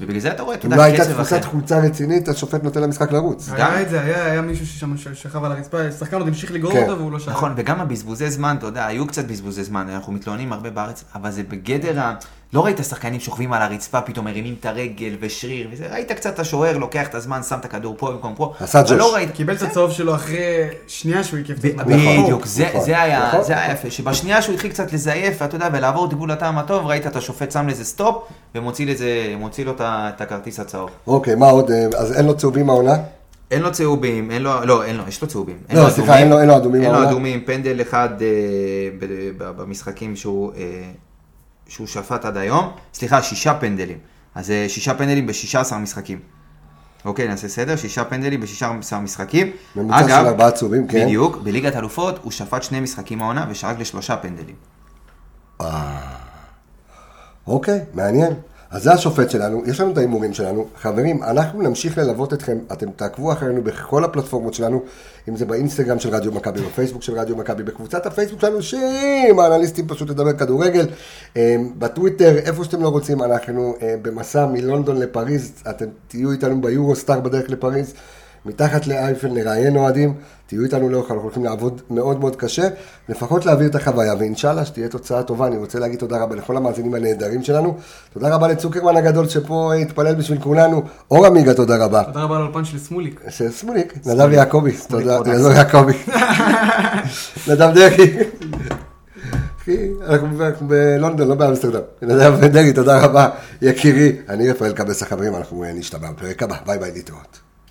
ובגלל זה אתה רואה, אתה אם יודע, לא הייתה קצב אחר. תפוסת חולצה רצינית, השופט נותן למשחק לרוץ. היה את זה, היה היה מישהו ששם שכב על הרצפה, שחקן עוד המשיך לגרור כן. אותו והוא לא שאל. נכון, וגם הבזבוזי זמן, אתה יודע, היו קצת בזבוזי זמן, אנחנו מתלוננים הרבה בארץ, אבל זה בגדר ה... לא ראית שחקנים שוכבים על הרצפה, פתאום מרימים את הרגל ושריר וזה, ראית קצת את השוער, לוקח את הזמן, שם את הכדור פה במקום פה, עשה אבל ג'וש. לא ראית... קיבל את הצהוב שלו אחרי שנייה שהוא עיכב את הזמן. נכון, בדיוק, זה, נכון, זה, היה, נכון. זה היה יפה, שבשנייה שהוא התחיל קצת לזייף, אתה יודע, ולעבור טיפול לטעם הטוב, ראית את השופט שם לזה סטופ, ומוציא לזה, מוציא לו את הכרטיס הצהוב. אוקיי, מה עוד? אה, אז אין לו צהובים העונה? אין לו צהובים, אין לו, לא, אין לו, יש לו צהובים. לא, סליחה, אין לו- אדומים אין לו. אדומים, פנדל אחד אה, ב- ב- במשחקים שהוא, אה, שהוא שפט עד היום. סליחה, שישה פנדלים. אז אה, שישה פנדלים ב-16 משחקים. אוקיי, נעשה סדר, שישה פנדלים ב-16 משחקים. ממוצע של ארבעה צהובים, כן. בדיוק, בליגת אלופות הוא שפט שני משחקים העונה ושרק לשלושה פנדלים. אוקיי, מעניין. אז זה השופט שלנו, יש לנו את ההימורים שלנו. חברים, אנחנו נמשיך ללוות אתכם, אתם תעקבו אחרינו בכל הפלטפורמות שלנו, אם זה באינסטגרם של רדיו מכבי, בפייסבוק של רדיו מכבי, בקבוצת הפייסבוק שלנו, שעם האנליסטים פשוט לדבר כדורגל, אה, בטוויטר, איפה שאתם לא רוצים, אנחנו אה, במסע מלונדון לפריז, אתם תהיו איתנו ביורוסטאר בדרך לפריז. מתחת לאייפל נראיין אוהדים, תהיו איתנו לאורך, אנחנו הולכים לעבוד מאוד מאוד קשה, לפחות להעביר את החוויה, ואינשאללה שתהיה תוצאה טובה. אני רוצה להגיד תודה רבה לכל המאזינים הנהדרים שלנו, תודה רבה לצוקרמן הגדול שפה התפלל בשביל כולנו, אור עמיגה תודה רבה. תודה רבה לאולפן של סמוליק. של סמוליק, נדב יעקבי, תודה. נדב יעקבי, *laughs* נדב דרעי. אנחנו אנחנו בלונדון, לא באמסטרדם. נדב דרעי, תודה רבה, יקירי. אני רפאל קבס החברים, אנחנו נשתמע בפרק הבא, ביי ביי להתראות.